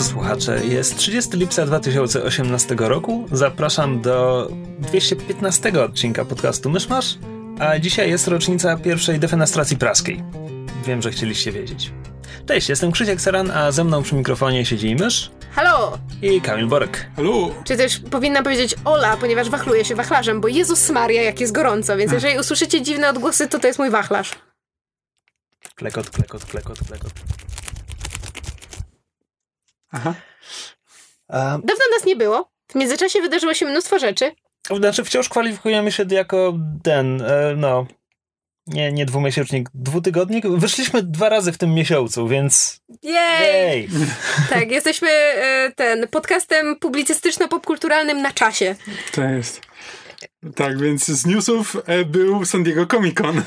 Drodzy słuchacze, jest 30 lipca 2018 roku. Zapraszam do 215 odcinka podcastu Myszmasz, a dzisiaj jest rocznica pierwszej defenestracji praskiej. Wiem, że chcieliście wiedzieć. Cześć, jestem Krzysiek Seran, a ze mną przy mikrofonie siedzi mysz Halo! i Kamil Borek. Halo! Czy też powinnam powiedzieć Ola, ponieważ wachluję się wachlarzem, bo Jezus Maria, jak jest gorąco, więc jeżeli usłyszycie dziwne odgłosy, to to jest mój wachlarz. Klekot, klekot, klekot, klekot. Aha. A, Dawno nas nie było. W międzyczasie wydarzyło się mnóstwo rzeczy. znaczy, wciąż kwalifikujemy się jako ten, e, no, nie, nie dwumiesięcznik, dwutygodnik. Wyszliśmy dwa razy w tym miesiącu, więc Jej! jej! Tak, jesteśmy e, ten podcastem publicystyczno-popkulturalnym na czasie. To jest. Tak, więc z newsów e, był San Diego Comic Con.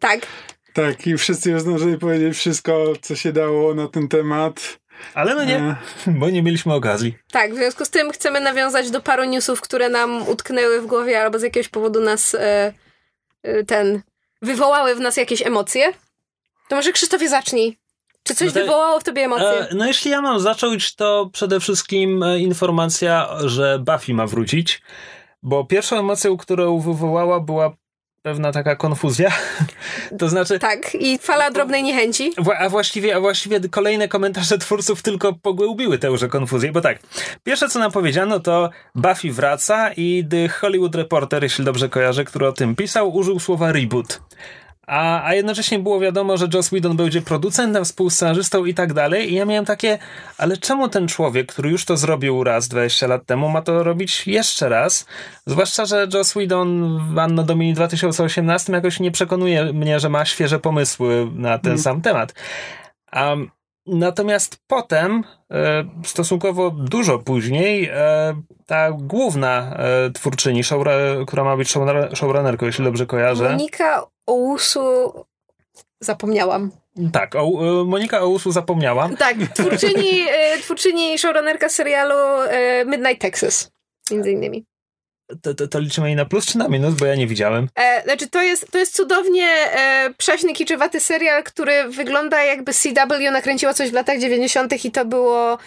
Tak. Tak, i wszyscy już zdążyli powiedzieć wszystko, co się dało na ten temat. Ale no nie, E, bo nie mieliśmy okazji. Tak, w związku z tym chcemy nawiązać do paru newsów, które nam utknęły w głowie albo z jakiegoś powodu nas e, e, ten wywołały w nas jakieś emocje. To może Krzysztofie zacznij. Czy coś No to- wywołało w tobie emocje? E, no jeśli ja mam zacząć, to przede wszystkim e, informacja, że Buffy ma wrócić, bo pierwszą emocją, którą wywołała była pewna taka konfuzja. to znaczy, Tak, i fala drobnej niechęci. A właściwie, a właściwie kolejne komentarze twórców tylko pogłębiły tęże konfuzję, bo tak, pierwsze co nam powiedziano to Buffy wraca i The Hollywood Reporter, jeśli dobrze kojarzę, który o tym pisał, użył słowa reboot. A, a jednocześnie było wiadomo, że Joss Whedon będzie producentem, współscenarzystą i tak dalej. I ja miałem takie, ale czemu ten człowiek, który już to zrobił raz 20 lat temu, ma to robić jeszcze raz? Zwłaszcza, że Joss Whedon w Anno Domini 2018 jakoś nie przekonuje mnie, że ma świeże pomysły na ten sam temat. Um, natomiast potem, e, stosunkowo dużo później, e, ta główna e, twórczyni, showra- która ma być showrunnerką, jeśli dobrze kojarzę. Monika Ousu... Zapomniałam. Tak, o, Monika Ousu zapomniała. Tak, twórczyni, twórczyni showrunnerka serialu Midnight Texas. Między innymi. To, to, to liczymy jej na plus czy na minus, bo ja nie widziałem. E, znaczy, to jest, to jest cudownie e, kiczowaty serial, który wygląda jakby CW nakręciło coś w latach 90. i to było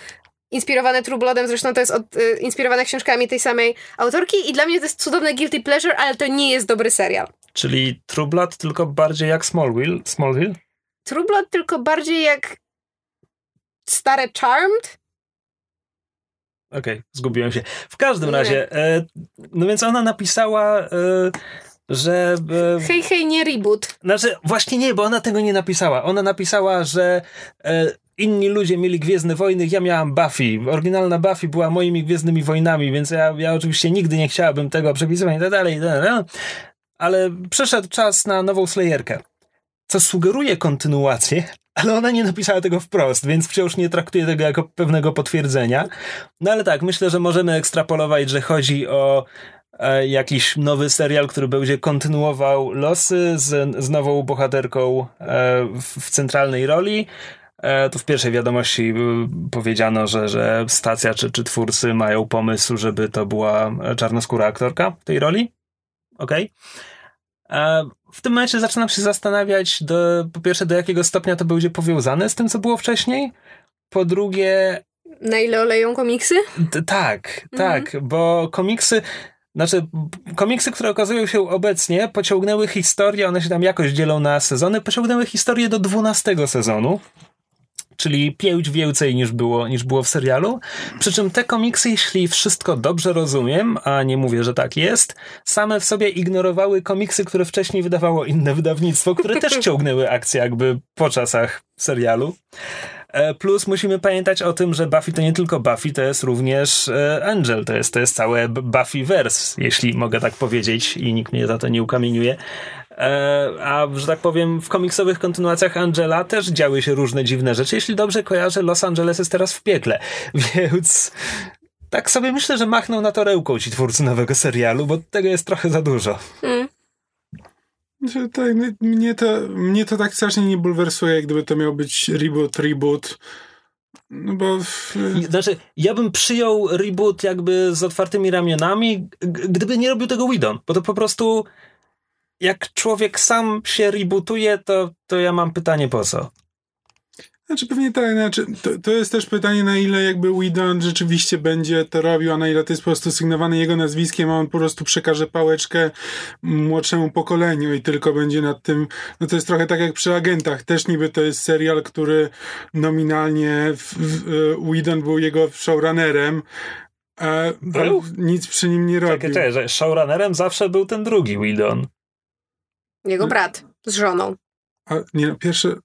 inspirowane True Bloodem, zresztą to jest od, e, inspirowane książkami tej samej autorki i dla mnie to jest cudowne guilty pleasure, ale to nie jest dobry serial. Czyli True Blood, tylko bardziej jak Smallville. Smallville? True Blood tylko bardziej jak stare Charmed. Okej, zgubiłem się. W każdym Nie. razie, e, no więc ona napisała, e, że... E, Hej, hej, nie reboot. Znaczy, właśnie nie, bo ona tego nie napisała. Ona napisała, że e, inni ludzie mieli Gwiezdne Wojny, ja miałam Buffy. Oryginalna Buffy była moimi Gwiezdnymi Wojnami, więc ja, ja oczywiście nigdy nie chciałabym tego przepisywać i tak dalej, i tak dalej. Ale przyszedł czas na nową Slayerkę, co sugeruje kontynuację, ale ona nie napisała tego wprost, więc wciąż nie traktuję tego jako pewnego potwierdzenia. No ale tak, myślę, że możemy ekstrapolować, że chodzi o e, jakiś nowy serial, który będzie kontynuował losy z, z nową bohaterką e, w, w centralnej roli. E, tu w pierwszej wiadomości y, powiedziano, że, że stacja czy, czy twórcy mają pomysł, żeby to była czarnoskóra aktorka w tej roli. Okej. E, W tym momencie zaczynam się zastanawiać, do, po pierwsze, do jakiego stopnia to będzie powiązane z tym, co było wcześniej. Po drugie, Na ile oleją komiksy? D- tak, tak, bo komiksy, znaczy komiksy, które okazują się obecnie, pociągnęły historię, one się tam jakoś dzielą na sezony, pociągnęły historię do 12 sezonu. Czyli pięć więcej niż było, niż było w serialu. Przy czym te komiksy, jeśli wszystko dobrze rozumiem, a nie mówię, że tak jest, same w sobie ignorowały komiksy, które wcześniej wydawało inne wydawnictwo, które też ciągnęły akcję jakby po czasach serialu. E, Plus musimy pamiętać o tym, że Buffy to nie tylko Buffy, to jest również e, Angel, to jest, to jest całe B- Buffyverse, jeśli mogę tak powiedzieć i nikt mnie za to nie ukamieniuje. E, A, że tak powiem, w komiksowych kontynuacjach Angela też działy się różne dziwne rzeczy. Jeśli dobrze kojarzę, Los Angeles jest teraz w piekle, więc tak sobie myślę, że machnął na torełką ci twórcy nowego serialu, bo tego jest trochę za dużo. Mm. Że Tak, mnie to, mnie to tak strasznie nie bulwersuje, jak gdyby to miał być reboot, reboot. No bo w, Znaczy, ja bym przyjął reboot jakby z otwartymi ramionami, gdyby nie robił tego Widon, bo to po prostu jak człowiek sam się rebootuje, to, to ja mam pytanie po co? Znaczy pewnie tak, znaczy, to, to jest też pytanie, na ile jakby Whedon rzeczywiście będzie to robił, a na ile to jest po prostu sygnowane jego nazwiskiem, a on po prostu przekaże pałeczkę młodszemu pokoleniu i tylko będzie nad tym, no to jest trochę tak jak przy agentach, też niby to jest serial, który nominalnie w, w, Whedon był jego showrunnerem, a Był? nic przy nim nie robił. Czekaj, czekaj, że showrunnerem zawsze był ten drugi Widon. Jego brat z żoną. A nie, no, pierwsze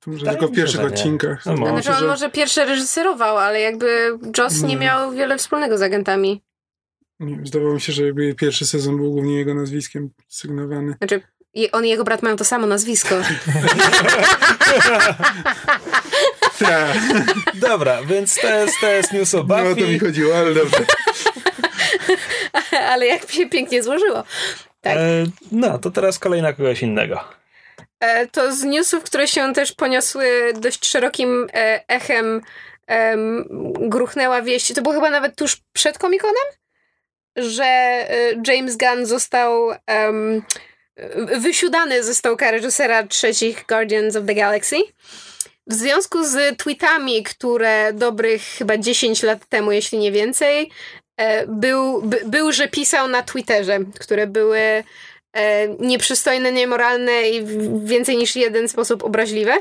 to może tylko w pierwszych że odcinkach. No może. Znaczy on może pierwszy reżyserował, ale jakby Joss nie Mm. miał wiele wspólnego z agentami. Nie, zdawało mi się, że jakby pierwszy sezon był głównie jego nazwiskiem sygnowany. Znaczy on i jego brat mają to samo nazwisko. Tak, Dobra, więc to jest, to jest news o no o to mi Buffy. chodziło, ale dobrze. ale jak się pięknie złożyło. Tak. E, no, to teraz kolejna kogoś innego. E, To z newsów, które się też poniosły dość szerokim e, echem, em, gruchnęła wieść, to było chyba nawet tuż przed Comic-Conem, że e, James Gunn został em, wysiudany ze stołka reżysera trzecich Guardians of the Galaxy. W związku z tweetami, które dobrych chyba 10 lat temu, jeśli nie więcej, był, by, był, że pisał na Twitterze, które były e, nieprzystojne, niemoralne i w więcej niż jeden sposób obraźliwe.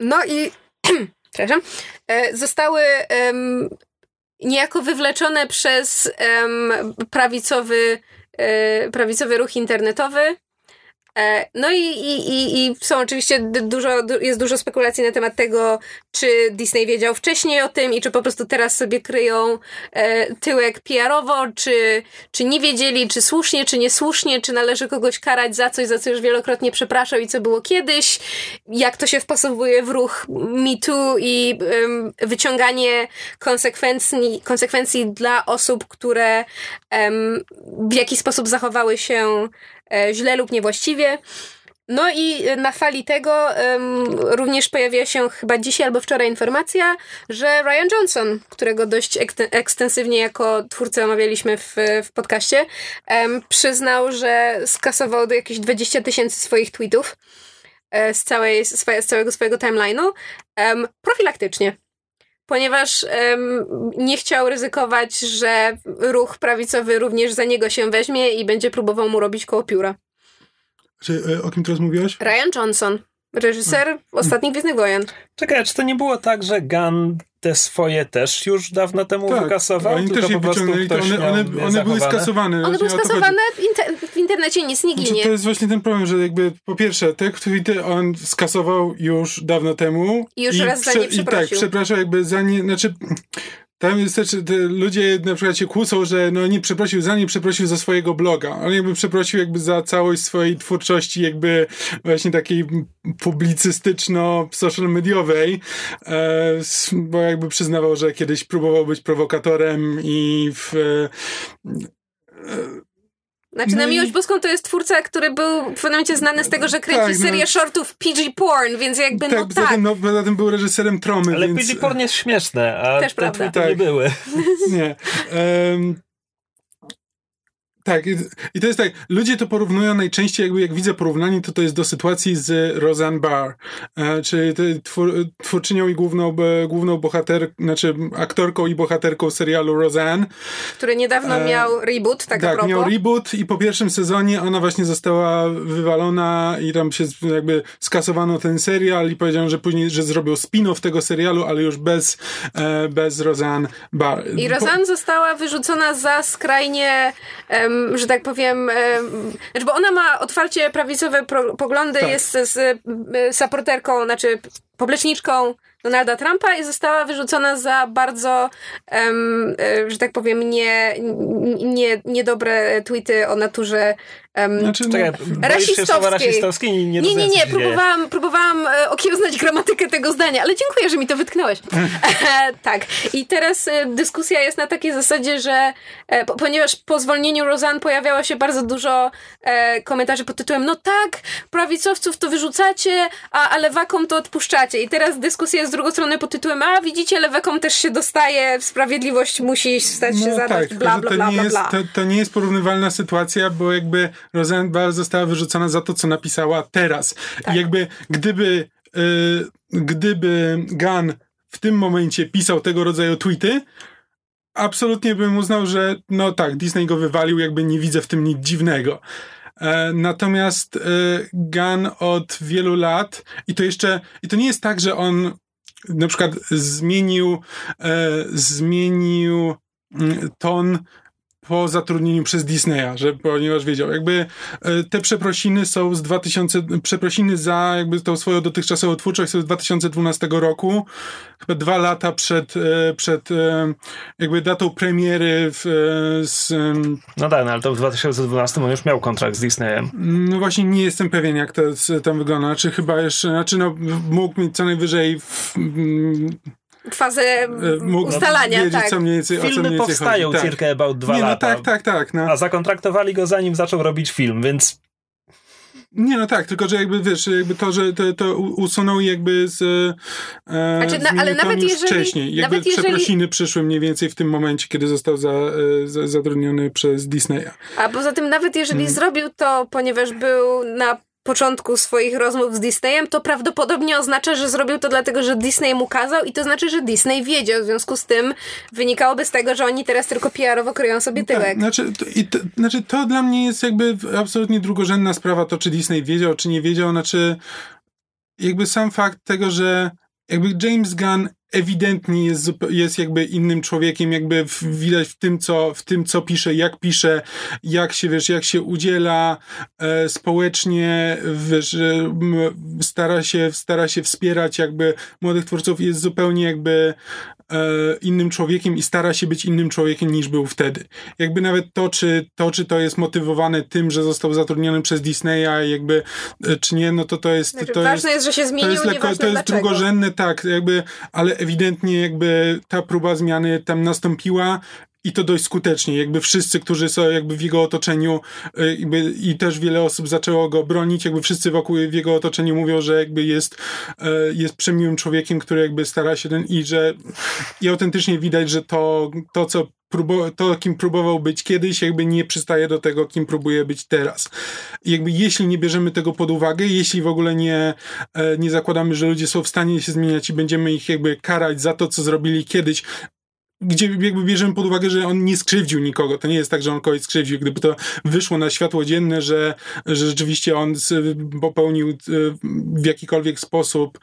No i przepraszam, e, zostały niejako wywleczone przez prawicowy, e, prawicowy ruch internetowy. E, No i, i, i, i są oczywiście dużo, du- jest dużo spekulacji na temat tego, czy Disney wiedział wcześniej o tym i czy po prostu teraz sobie kryją e, tyłek PR-owo, czy, czy nie wiedzieli, czy słusznie, czy niesłusznie, czy należy kogoś karać za coś, za co już wielokrotnie przepraszał i co było kiedyś, jak to się wpasowuje w ruch Me Too i em, wyciąganie konsekwencji, konsekwencji dla osób, które em, w jakiś sposób zachowały się źle lub niewłaściwie. No i na fali tego em, również pojawiła się chyba dzisiaj albo wczoraj informacja, że Ryan Johnson, którego dość ek- ekstensywnie jako twórcę omawialiśmy w, w podcaście, em, przyznał, że skasował do jakieś 20 tysięcy swoich tweetów e, z, całej, z całego swojego timeline'u em, profilaktycznie. Ponieważ em, nie chciał ryzykować, że ruch prawicowy również za niego się weźmie i będzie próbował mu robić koło pióra. Czy, e, o kim teraz mówiłaś? Ryan Johnson, reżyser ostatnich Gwiezdnych Wojen. Czekaj, a czy to nie było tak, że Gun te swoje też już dawno temu wykasował? Tak, oni tylko też je po prostu wyciągnęli, one, one, one były skasowane. One były skasowane, inter- internecie nic nie Znaczy, ginie. to jest właśnie ten problem, że jakby po pierwsze te tweety on skasował już dawno temu. I już raz za nie I tak, przeprosił. przepraszał jakby za nie, znaczy tam jest też, te ludzie na przykład się kłócą, że no nie przeprosił za nie, przeprosił za swojego bloga. On jakby przeprosił jakby za całość swojej twórczości jakby właśnie takiej publicystyczno-social mediowej, e, bo jakby przyznawał, że kiedyś próbował być prowokatorem i w, e, Znaczy, No na i- miłość boską to jest twórca, który był w pewnym momencie znany z tego, że kręci Tak, no. serię shortów PG Porn, więc jakby tak, no tak. Tym, no, poza tym był reżyserem Tromy, Ale więc... PG Porn jest śmieszne, a Też te prawda. tweety nie Tak. były. Nie. Em, tak, i, to jest tak, ludzie to porównują najczęściej, jakby jak widzę porównanie, to to jest do sytuacji z Roseanne Barr, e, czyli twór, twórczynią i główną, e, główną bohater, znaczy aktorką i bohaterką serialu Roseanne. Który niedawno E, miał reboot, tak, Tak, miał reboot i po pierwszym sezonie ona właśnie została wywalona i tam się jakby skasowano ten serial i powiedziano, że później, że zrobił spin-off tego serialu, ale już bez, e, bez Roseanne Barr. I Po- Roseanne została wyrzucona za skrajnie, em, że tak powiem, em, znaczy, bo ona ma otwarcie prawicowe poglądy, Tak. jest z, z supporterką, znaczy popleczniczką Donalda Trumpa i została wyrzucona za bardzo, um, że tak powiem, nie, nie, niedobre tweety o naturze um, znaczy, no, rasistowskiej. rasistowskiej nie, nie, nie, nie, próbowałam, próbowałam e, okiełznać gramatykę tego zdania, ale dziękuję, że mi to wytknąłeś. tak. I teraz dyskusja jest na takiej zasadzie, że ponieważ po zwolnieniu Roseanne pojawiało się bardzo dużo komentarzy pod tytułem no tak, prawicowców to wyrzucacie, a, a lewakom to odpuszczacie. I teraz dyskusja jest z drugą stronę pod tytułem, a widzicie, lewakom też się dostaje, sprawiedliwość musi stać się no, zadać, tak, bla, bla, bla, bla, bla. To, to nie jest porównywalna sytuacja, bo jakby Roseanne Barr została wyrzucona za to, co napisała teraz. Tak. Jakby gdyby, y, gdyby Gunn w tym momencie pisał tego rodzaju tweety, absolutnie bym uznał, że no tak, Disney go wywalił, jakby nie widzę w tym nic dziwnego. E, natomiast e, Gun od wielu lat i to jeszcze, i to nie jest tak, że on na przykład zmienił, e, zmienił mm, ton po zatrudnieniu przez Disneya, że ponieważ wiedział, jakby e, te przeprosiny są z 2000, przeprosiny za jakby tą swoją dotychczasową twórczość są z 2012 roku, chyba dwa lata przed, e, przed e, jakby datą premiery w, z... No tak, no, ale to w 2012 on już miał kontrakt z Disneyem. No właśnie nie jestem pewien, jak to tam wygląda, znaczy chyba jeszcze, znaczy no mógł mieć co najwyżej w, fazę e, ustalania, wiedzieć, tak. Co mniej więcej, Filmy co mniej powstają chodzi. Tak. circa about dwa nie, no, lata. Tak, tak, tak. No. A zakontraktowali go zanim zaczął robić film, więc nie, no tak, tylko że jakby wiesz, jakby to, że to, to usunął jakby z. E, znaczy, no, ale nawet już jeżeli, wcześniej. Jakby nawet przeprosiny przyszły mniej więcej w tym momencie, kiedy został za, e, za, zatrudniony przez Disneya. A poza tym, nawet jeżeli hmm. zrobił to, ponieważ był na początku swoich rozmów z Disneyem, to prawdopodobnie oznacza, że zrobił to dlatego, że Disney mu kazał i to znaczy, że Disney wiedział. W związku z tym wynikałoby z tego, że oni teraz tylko PR-owo kryją sobie tak, tyłek. Tak, znaczy, to, i to, znaczy, to dla mnie jest jakby absolutnie drugorzędna sprawa, to czy Disney wiedział, czy nie wiedział. Znaczy, jakby sam fakt tego, że jakby James Gunn ewidentnie jest, jest jakby innym człowiekiem, jakby w, widać w tym, co, w tym, co pisze, jak pisze, jak się, wiesz, jak się udziela e, społecznie, wiesz, stara się, stara się wspierać jakby młodych twórców, jest zupełnie jakby innym człowiekiem i stara się być innym człowiekiem niż był wtedy. Jakby nawet to, czy to, czy to jest motywowane tym, że został zatrudniony przez Disneya, jakby, e, czy nie, no to to jest... Znaczy, to ważne jest, jest, że się zmienił, to jest, lekko, to jest drugorzędne, tak, jakby, ale ewidentnie jakby ta próba zmiany tam nastąpiła i to dość skutecznie. Jakby wszyscy, którzy są jakby w jego otoczeniu y, jakby, i też wiele osób zaczęło go bronić, jakby wszyscy wokół w jego otoczeniu mówią, że jakby jest, y, jest przemiłym człowiekiem, który jakby stara się ten i że i autentycznie widać, że to, to co to, kim próbował być kiedyś, jakby nie przystaje do tego, kim próbuje być teraz. Jakby jeśli nie bierzemy tego pod uwagę, jeśli w ogóle nie, e, nie zakładamy, że ludzie są w stanie się zmieniać i będziemy ich jakby karać za to, co zrobili kiedyś, gdzie jakby bierzemy pod uwagę, że on nie skrzywdził nikogo. To nie jest tak, że on kogoś skrzywdził. Gdyby to wyszło na światło dzienne, że, że rzeczywiście on popełnił e, w jakikolwiek sposób,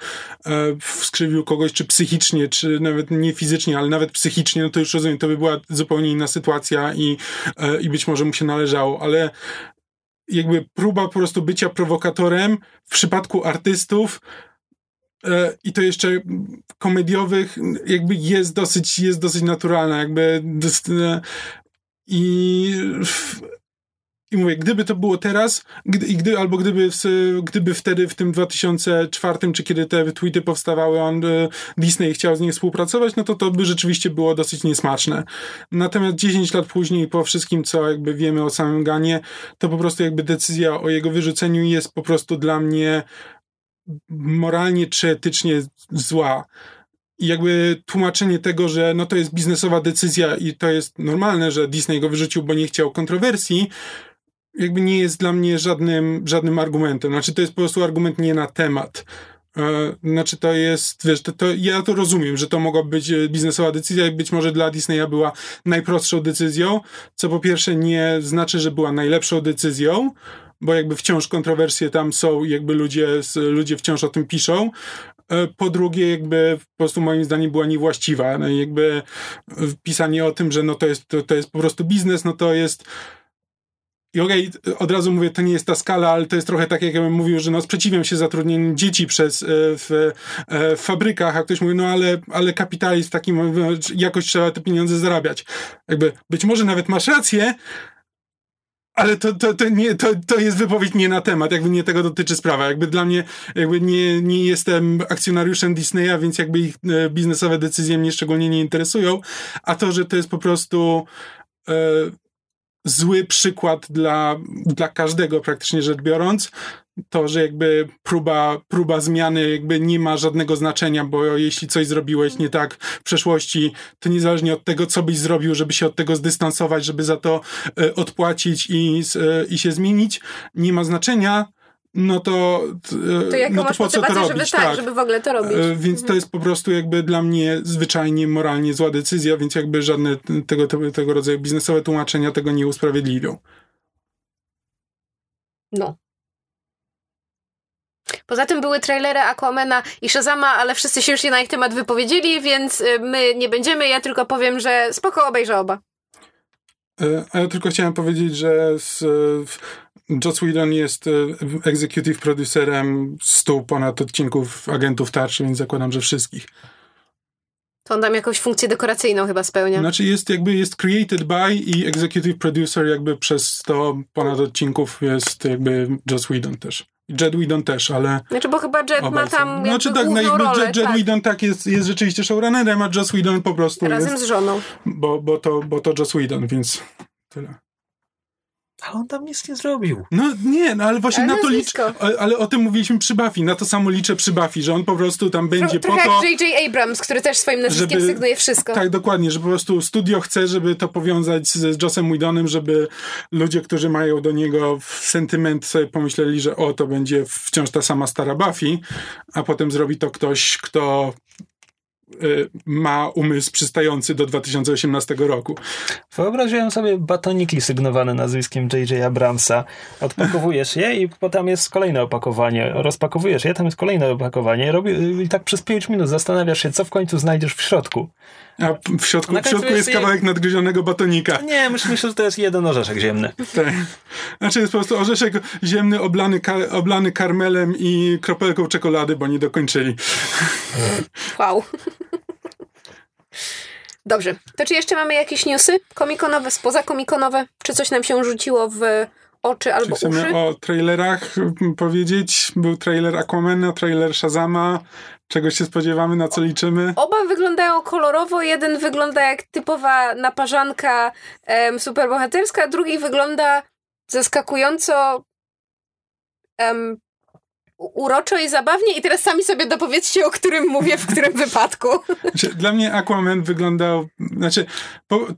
e, skrzywdził kogoś, czy psychicznie, czy nawet nie fizycznie, ale nawet psychicznie, no to już rozumiem, to by była zupełnie inna sytuacja i, e, i być może mu się należało, ale jakby próba po prostu bycia prowokatorem w przypadku artystów i to jeszcze komediowych jakby jest dosyć, jest dosyć naturalna, jakby e, i i mówię, gdyby to było teraz, gdy, gdy, albo gdyby, gdyby wtedy w tym 2004, czy kiedy te tweety powstawały, on e, Disney chciał z niej współpracować, no to to by rzeczywiście było dosyć niesmaczne. Natomiast 10 lat później, po wszystkim, co jakby wiemy o samym Ganie, to po prostu jakby decyzja o jego wyrzuceniu jest po prostu dla mnie moralnie czy etycznie zła. I jakby tłumaczenie tego, że no to jest biznesowa decyzja i to jest normalne, że Disney go wyrzucił, bo nie chciał kontrowersji, jakby nie jest dla mnie żadnym, żadnym argumentem. Znaczy, to jest po prostu argument nie na temat. E, znaczy, to jest, wiesz, to, to, ja to rozumiem, że to mogła być biznesowa decyzja i być może dla Disneya była najprostszą decyzją, co po pierwsze nie znaczy, że była najlepszą decyzją, bo jakby wciąż kontrowersje tam są, jakby ludzie, ludzie wciąż o tym piszą. E, po drugie, jakby po prostu moim zdaniem była niewłaściwa. No jakby pisanie o tym, że no to jest, to, to jest po prostu biznes, no to jest i okej, okay, od razu mówię, to nie jest ta skala, ale to jest trochę tak, jakbym mówił, że no sprzeciwiam się zatrudnieniu dzieci przez, e, w, e, w fabrykach, a ktoś mówi, no ale, ale kapitalizm takim, jakoś trzeba te pieniądze zarabiać. Jakby, być może nawet masz rację, ale to, to, to, nie, to, to jest wypowiedź nie na temat, jakby nie tego dotyczy sprawa. Jakby dla mnie, jakby nie, nie jestem akcjonariuszem Disneya, więc jakby ich e, biznesowe decyzje mnie szczególnie nie interesują, a to, że to jest po prostu e, zły przykład dla, dla każdego praktycznie rzecz biorąc, to, że jakby próba, próba zmiany jakby nie ma żadnego znaczenia, bo jeśli coś zrobiłeś nie tak w przeszłości, to niezależnie od tego, co byś zrobił, żeby się od tego zdystansować, żeby za to e, odpłacić i, e, i się zmienić, nie ma znaczenia no to, to jak no to po co to robić? Żeby, tak, tak, żeby w ogóle to robić. E, więc to mhm. jest po prostu jakby dla mnie zwyczajnie moralnie zła decyzja, więc jakby żadne tego, tego, tego rodzaju biznesowe tłumaczenia tego nie usprawiedliwią. No. Poza tym były trailery Aquamena i Shazama, ale wszyscy się już na ich temat wypowiedzieli, więc y, my nie będziemy. Ja tylko powiem, że spoko obejrzę oba. E, a ja tylko chciałem powiedzieć, że z, Joss Whedon jest e, executive producerem stu ponad odcinków Agentów Tarczy, więc zakładam, że wszystkich. To on tam jakąś funkcję dekoracyjną chyba spełnia. Znaczy jest jakby jest created by i executive producer jakby przez 100 ponad odcinków jest jakby Joss Whedon też. Jet Whedon też, ale... Znaczy, bo chyba Jet ma tam znaczy, tak, no jakby rolę, Jet, Jet tak. Whedon tak jest, jest rzeczywiście showrunnerem, a Joss Whedon po prostu Razem jest, z żoną. Bo, bo, to, bo to Joss Whedon, więc tyle. A on tam nic nie zrobił. No nie, no ale właśnie ale na to liczę. Ale o tym mówiliśmy przy Buffy, na to samo liczę przy Buffy, że on po prostu tam będzie Tro, po to... jak J.J. Abrams, który też swoim nazwiskiem żeby, sygnuje wszystko. Tak, dokładnie, że po prostu studio chce, żeby to powiązać z Jossem Whedonem, żeby ludzie, którzy mają do niego sentyment sobie pomyśleli, że o, to będzie wciąż ta sama stara Buffy, a potem zrobi to ktoś, kto ma umysł przystający do 2018 roku. Wyobraziłem sobie batoniki sygnowane nazwiskiem J.J. Abramsa. Odpakowujesz je i potem jest kolejne opakowanie. Rozpakowujesz je, tam jest kolejne opakowanie. Robi, I tak przez 5 minut zastanawiasz się, co w końcu znajdziesz w środku. A w środku, w środku jest, jest kawałek nadgryzionego batonika. Nie, myślę, że to jest jeden orzeszek ziemny. Tak. Znaczy jest po prostu orzeszek ziemny oblany, kar oblany karmelem i kropelką czekolady, bo nie dokończyli. Wow. Dobrze, to czy jeszcze mamy jakieś newsy komikonowe, spoza komikonowe? Czy coś nam się rzuciło w oczy albo czy chcemy uszy? o trailerach powiedzieć? Był trailer Aquamana, trailer Shazama. Czego się spodziewamy, na co liczymy? Oba wyglądają kolorowo. Jeden wygląda jak typowa naparzanka um, superbohaterska, drugi wygląda zaskakująco um, uroczo i zabawnie i teraz sami sobie dopowiedzcie, o którym mówię, w którym wypadku. Znaczy, dla mnie Aquaman wyglądał, znaczy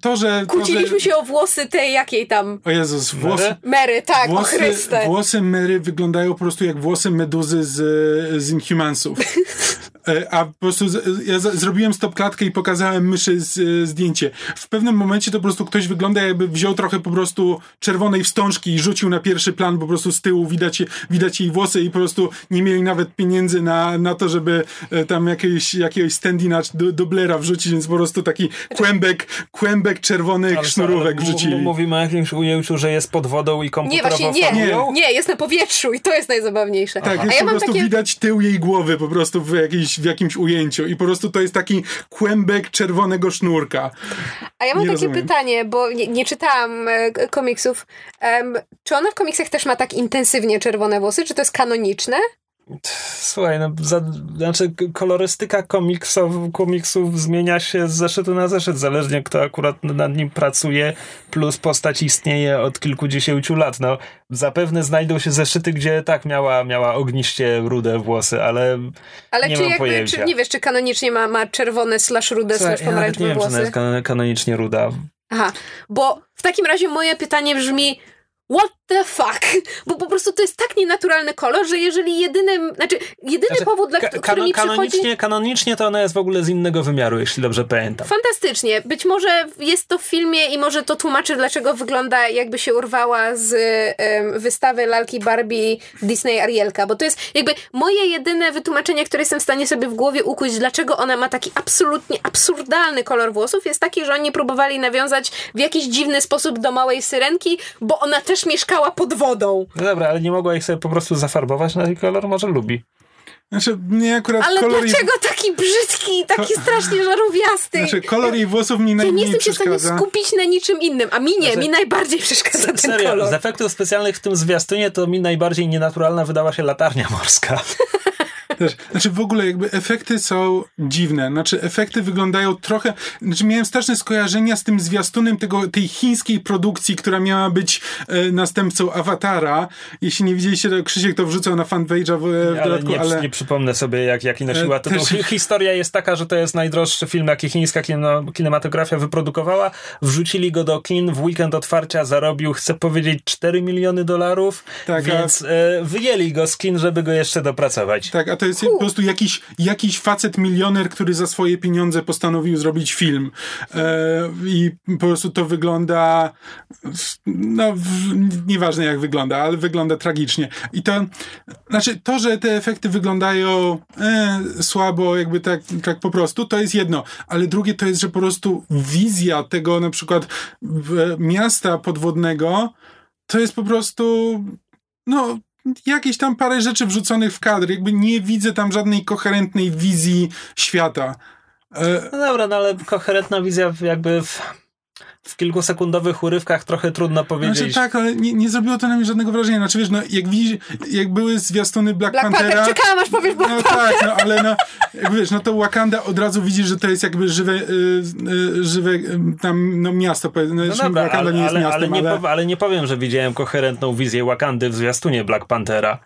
to, że... Kłóciliśmy to, że... się o włosy tej jakiej tam... O Jezus, włosy... Mary, tak, włosy, o Chryste. Włosy Mary wyglądają po prostu jak włosy meduzy z, z Inhumansów. E, a po prostu z, ja z, zrobiłem stopklatkę i pokazałem myszy z, zdjęcie. W pewnym momencie to po prostu ktoś wygląda jakby wziął trochę po prostu czerwonej wstążki i rzucił na pierwszy plan, po prostu z tyłu widać, widać jej włosy i po prostu nie mieli nawet pieniędzy na, na to, żeby e, tam jakiegoś, jakiegoś standina do, dublera wrzucić, więc po prostu taki kłębek, kłębek czerwonych ale sznurówek ale wrzucili. Mówimy o jakimś ujęciu, że jest pod wodą i komputerowo Nie, właśnie nie, nie, nie, jest na powietrzu i to jest najzabawniejsze. Tak, jest A ja po prostu takie... widać tył jej głowy po prostu w jakiejś, w jakimś ujęciu i po prostu to jest taki kłębek czerwonego sznurka. A ja mam nie takie rozumiem. pytanie, bo nie, nie czytałam e, komiksów. Um, czy ona w komiksach też ma tak intensywnie czerwone włosy? Czy to jest kanoniczne? Słuchaj, no, za, znaczy kolorystyka komiksów, komiksów zmienia się z zeszytu na zeszyt, zależnie kto akurat nad nim pracuje, plus postać istnieje od kilkudziesięciu lat. No, zapewne znajdą się zeszyty, gdzie tak miała, miała ogniście rude włosy, ale, ale nie czy mam jakby, pojęcia. Czy, nie wiesz, czy kanonicznie ma, ma czerwone slash rude Słuchaj, slash pomarańczowe ja włosy? nie wiem, czy jest kanonicznie ruda. Aha, bo w takim razie moje pytanie brzmi What the fuck? Bo po prostu to jest tak nienaturalny kolor, że jeżeli jedynym, znaczy jedyny Znaczy, powód, dla który kanon- mi przychodzi... kanonicznie, kanonicznie to ona jest w ogóle z innego wymiaru, jeśli dobrze pamiętam. Fantastycznie. Być może jest to w filmie i może to tłumaczy, dlaczego wygląda jakby się urwała z em, wystawy lalki Barbie Disney Arielka, bo to jest jakby moje jedyne wytłumaczenie, które jestem w stanie sobie w głowie ukuć, dlaczego ona ma taki absolutnie absurdalny kolor włosów, jest taki, że oni próbowali nawiązać w jakiś dziwny sposób do małej syrenki, bo ona też mieszkała pod wodą. No dobra, ale nie mogła ich sobie po prostu zafarbować na ten kolor? Może lubi. Znaczy, mnie akurat Ale kolor jej, dlaczego taki brzydki, taki strasznie żarówiasty? znaczy, kolor jej włosów mi ja nie najmniej jestem się w stanie skupić na niczym innym, a mi nie, Znaczy- mi najbardziej przeszkadza ten Serio, kolor. z efektów specjalnych w tym zwiastunie to mi najbardziej nienaturalna wydała się latarnia morska. Znaczy w ogóle jakby efekty są dziwne. Znaczy efekty wyglądają trochę... Znaczy miałem straszne skojarzenia z tym zwiastunem tego, tej chińskiej produkcji, która miała być e, następcą Awatara. Jeśli nie widzieliście, to Krzysiek to wrzucał na fanpage'a w, w Ale dodatku, nie, ale... nie przypomnę sobie, jak, jaki nosiła E, też- Hi- Historia jest taka, że to jest najdroższy film, jaki chińska kino, kinematografia wyprodukowała. Wrzucili go do kin w weekend otwarcia, zarobił, chcę powiedzieć, 4 miliony dolarów, Tak, a- więc e, wyjęli go z kin, żeby go jeszcze dopracować. Tak, a to jest po prostu jakiś, jakiś facet milioner, który za swoje pieniądze postanowił zrobić film. E, I po prostu to wygląda. No, w, nieważne jak wygląda, ale wygląda tragicznie. I to. Znaczy, to, że te efekty wyglądają e, słabo, jakby tak, tak po prostu, to jest jedno. Ale drugie to jest, że po prostu wizja tego na przykład w, miasta podwodnego to jest po prostu. No, jakieś tam parę rzeczy wrzuconych w kadr. Jakby nie widzę tam żadnej koherentnej wizji świata. E, No dobra, no ale koherentna wizja jakby w, w kilkusekundowych urywkach trochę trudno powiedzieć. znaczy tak, ale nie, nie zrobiło to na mnie żadnego wrażenia. Znaczy wiesz, no jak widzisz, jak były zwiastuny Black, Black Panther, Panthera... czekałam aż powiesz Black No tak, no ale no, jak wiesz, no to Wakanda od razu widzisz, że to jest jakby żywe, y, y, żywe y, tam, no miasto. No, No zresztą dobra, Wakanda ale, nie jest ale, miastem, ale, ale... nie pow- ale nie powiem, że widziałem koherentną wizję Wakandy w zwiastunie Black Panthera.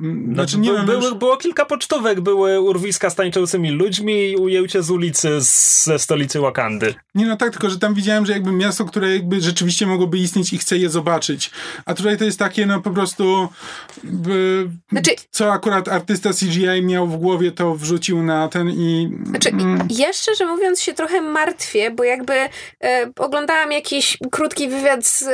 Mm, No, Znaczy nie by, wiem, były, już- Było kilka pocztówek, były urwiska z tańczącymi ludźmi i ujęcie z ulicy z, ze stolicy Wakandy. Nie no tak, tylko że tam widziałem, że jakby miasto, które jakby rzeczywiście mogłoby istnieć i chcę je zobaczyć. A tutaj to jest takie, no po prostu by, Znaczy- co akurat artysta CGI miał w głowie, to wrzucił na ten i... Znaczy, mm, ja szczerze mówiąc się trochę martwię, bo jakby e, oglądałam jakiś krótki wywiad z e,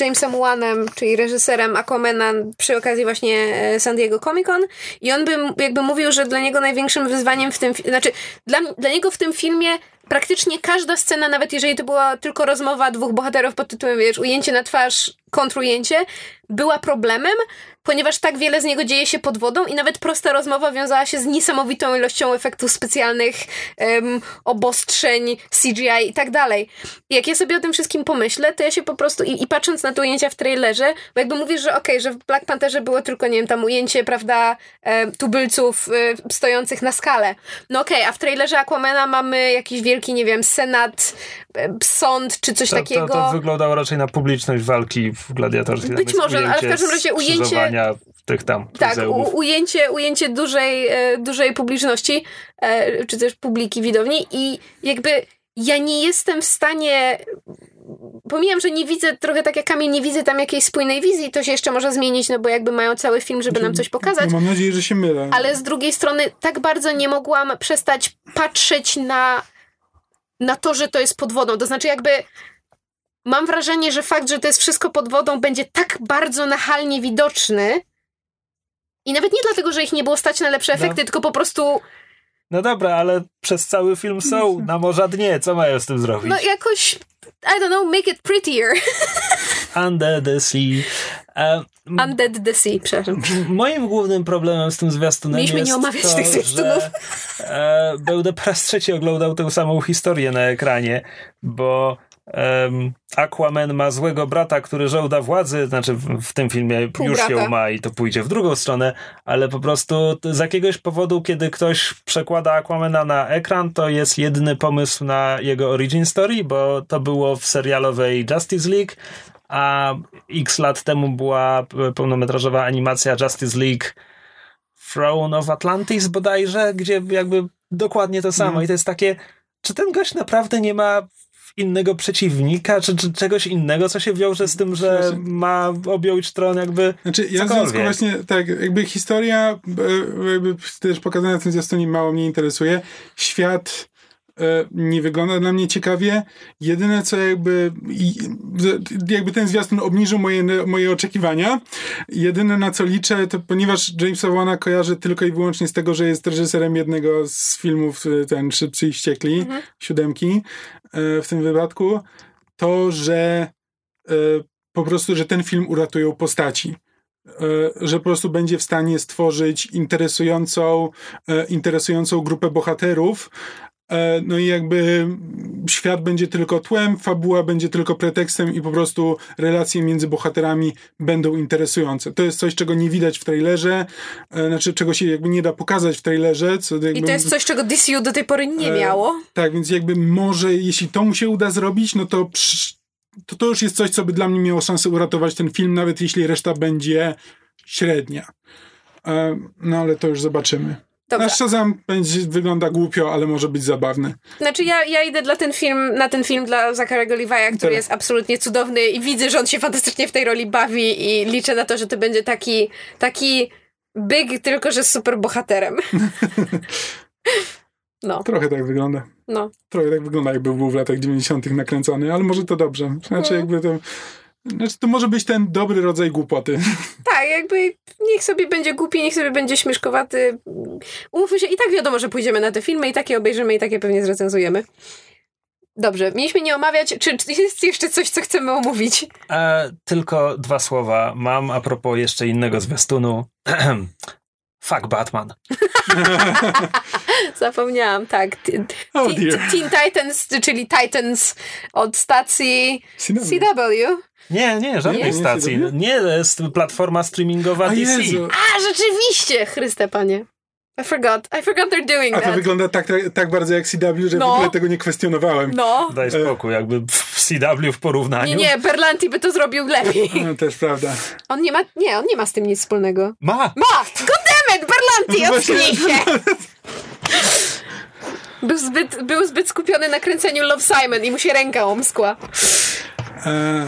Jamesem Wanem, czyli reżyserem Aquamana przy okazji właśnie e, San Diego Comic Con i on by jakby mówił, że dla niego największym wyzwaniem w tym, znaczy dla, dla niego w tym filmie praktycznie każda scena, nawet jeżeli to była tylko rozmowa dwóch bohaterów pod tytułem, wiesz, ujęcie na twarz, kontrujęcie, była problemem, ponieważ tak wiele z niego dzieje się pod wodą i nawet prosta rozmowa wiązała się z niesamowitą ilością efektów specjalnych, em, obostrzeń, CGI i tak dalej. Jak ja sobie o tym wszystkim pomyślę, to ja się po prostu, i, i patrząc na te ujęcia w trailerze, bo jakby mówisz, że okej, że w Black Pantherze było tylko, nie wiem, tam ujęcie, prawda, tubylców e, stojących na skale. No okej, a w trailerze Aquamana mamy jakiś wielki, nie wiem, senat, e, sąd, czy coś To, takiego. to, to wyglądało raczej na publiczność walki w gladiatorskich. Być może, ale w każdym razie ujęcie- tych tam Tak, u, ujęcie, ujęcie dużej, e, dużej publiczności, e, czy też publiki widowni i jakby ja nie jestem w stanie pomijam, że nie widzę, trochę tak jak Kamil, nie widzę tam jakiejś spójnej wizji, to się jeszcze może zmienić, no bo jakby mają cały film, żeby nam coś pokazać, No, mam nadzieję, że się mylę. ale z drugiej strony tak bardzo nie mogłam przestać patrzeć na, na to, że to jest pod wodą. To znaczy jakby mam wrażenie, że fakt, że to jest wszystko pod wodą będzie tak bardzo nachalnie widoczny i nawet nie dlatego, że ich nie było stać na lepsze No. efekty, tylko po prostu No dobra, ale przez cały film są na morza dnie. Co mają z tym zrobić? no jakoś I don't know, make it prettier. Under the sea. E, m- Undead the Sea, przepraszam. Moim głównym problemem z tym zwiastunem Mieliśmy jest nie omawiać to, tych zwiastunów. że e, będę po raz trzeci oglądał tę samą historię na ekranie, bo em, Aquaman ma złego brata, który żołda władzy, znaczy w, w tym filmie Pół już brata. ją ma i to pójdzie w drugą stronę, ale po prostu z jakiegoś powodu, kiedy ktoś przekłada Aquamana na ekran, to jest jedyny pomysł na jego origin story, bo to było w serialowej Justice League, a x lat temu była pełnometrażowa animacja Justice League Throne of Atlantis bodajże, gdzie jakby dokładnie to samo Mhm. i to jest takie, czy ten gość naprawdę nie ma innego przeciwnika, czy, czy czegoś innego, co się wiąże z tym, że ma objąć tron jakby Znaczy, ja w związku właśnie, tak, jakby historia, e, jakby też pokazana w tym zwiastunie mało mnie interesuje. Świat nie wygląda dla mnie ciekawie. Jedyne co jakby, jakby ten zwiastun obniżył moje, moje oczekiwania. Jedyne na co liczę, to ponieważ Jamesa Wana kojarzę tylko i wyłącznie z tego, że jest reżyserem jednego z filmów, e, ten Szybcy i Ściekli, siódemki e, w tym wypadku, to, że e, po prostu, że ten film uratują postaci. E, Że po prostu będzie w stanie stworzyć interesującą, e, interesującą grupę bohaterów. E, No i jakby świat będzie tylko tłem, fabuła będzie tylko pretekstem i po prostu relacje między bohaterami będą interesujące. To jest coś, czego nie widać w trailerze, e, znaczy czego się jakby nie da pokazać w trailerze. Co jakby, I to jest coś, czego DCU do tej pory nie E, miało. tak, więc jakby może, jeśli to mu się uda zrobić, no to, to to już jest coś, co by dla mnie miało szansę uratować ten film, nawet jeśli reszta będzie średnia. No ale to już zobaczymy. Dobra. Nasz Shazam będzie, wygląda głupio, ale może być zabawny. Znaczy ja, ja idę dla ten film, na ten film dla Zacharego Levi'a, który Tak. jest absolutnie cudowny i widzę, że on się fantastycznie w tej roli bawi i liczę na to, że to będzie taki, taki big, tylko że z super bohaterem. No, Trochę tak wygląda. no. Trochę tak wygląda, jakby był w latach 90. nakręcony, ale może to dobrze. Znaczy, No. jakby to. Znaczy, to może być ten dobry rodzaj głupoty. Tak, jakby niech sobie będzie głupi, niech sobie będzie śmieszkowaty. Umówmy się, i tak wiadomo, że pójdziemy na te filmy i takie obejrzymy i takie pewnie zrecenzujemy. Dobrze, mieliśmy nie omawiać, czy, czy jest jeszcze coś, co chcemy omówić? E, tylko dwa słowa mam a propos jeszcze innego zwiastunu. Fuck Batman. Zapomniałam, tak. T- Oh. Teen Titans, czyli Titans od stacji CW. CW. Nie, nie, żadnej Nie? stacji. Nie? Nie, jest platforma streamingowa A DC. Jezu. A, rzeczywiście! Chryste, panie. I forgot. I forgot they're doing A to that. wygląda tak, tak, tak bardzo jak CW, że No. w ogóle tego nie kwestionowałem. No. Daj spokój, jakby w CW w porównaniu. Nie, nie, Berlanti by to zrobił lepiej. No, też prawda. On nie ma, nie, on nie ma z tym nic wspólnego. Ma! Ma! Goddammit, Berlanti, No właśnie. ocknij się! Był zbyt, był zbyt skupiony na kręceniu Love Simon i mu się ręka omskła.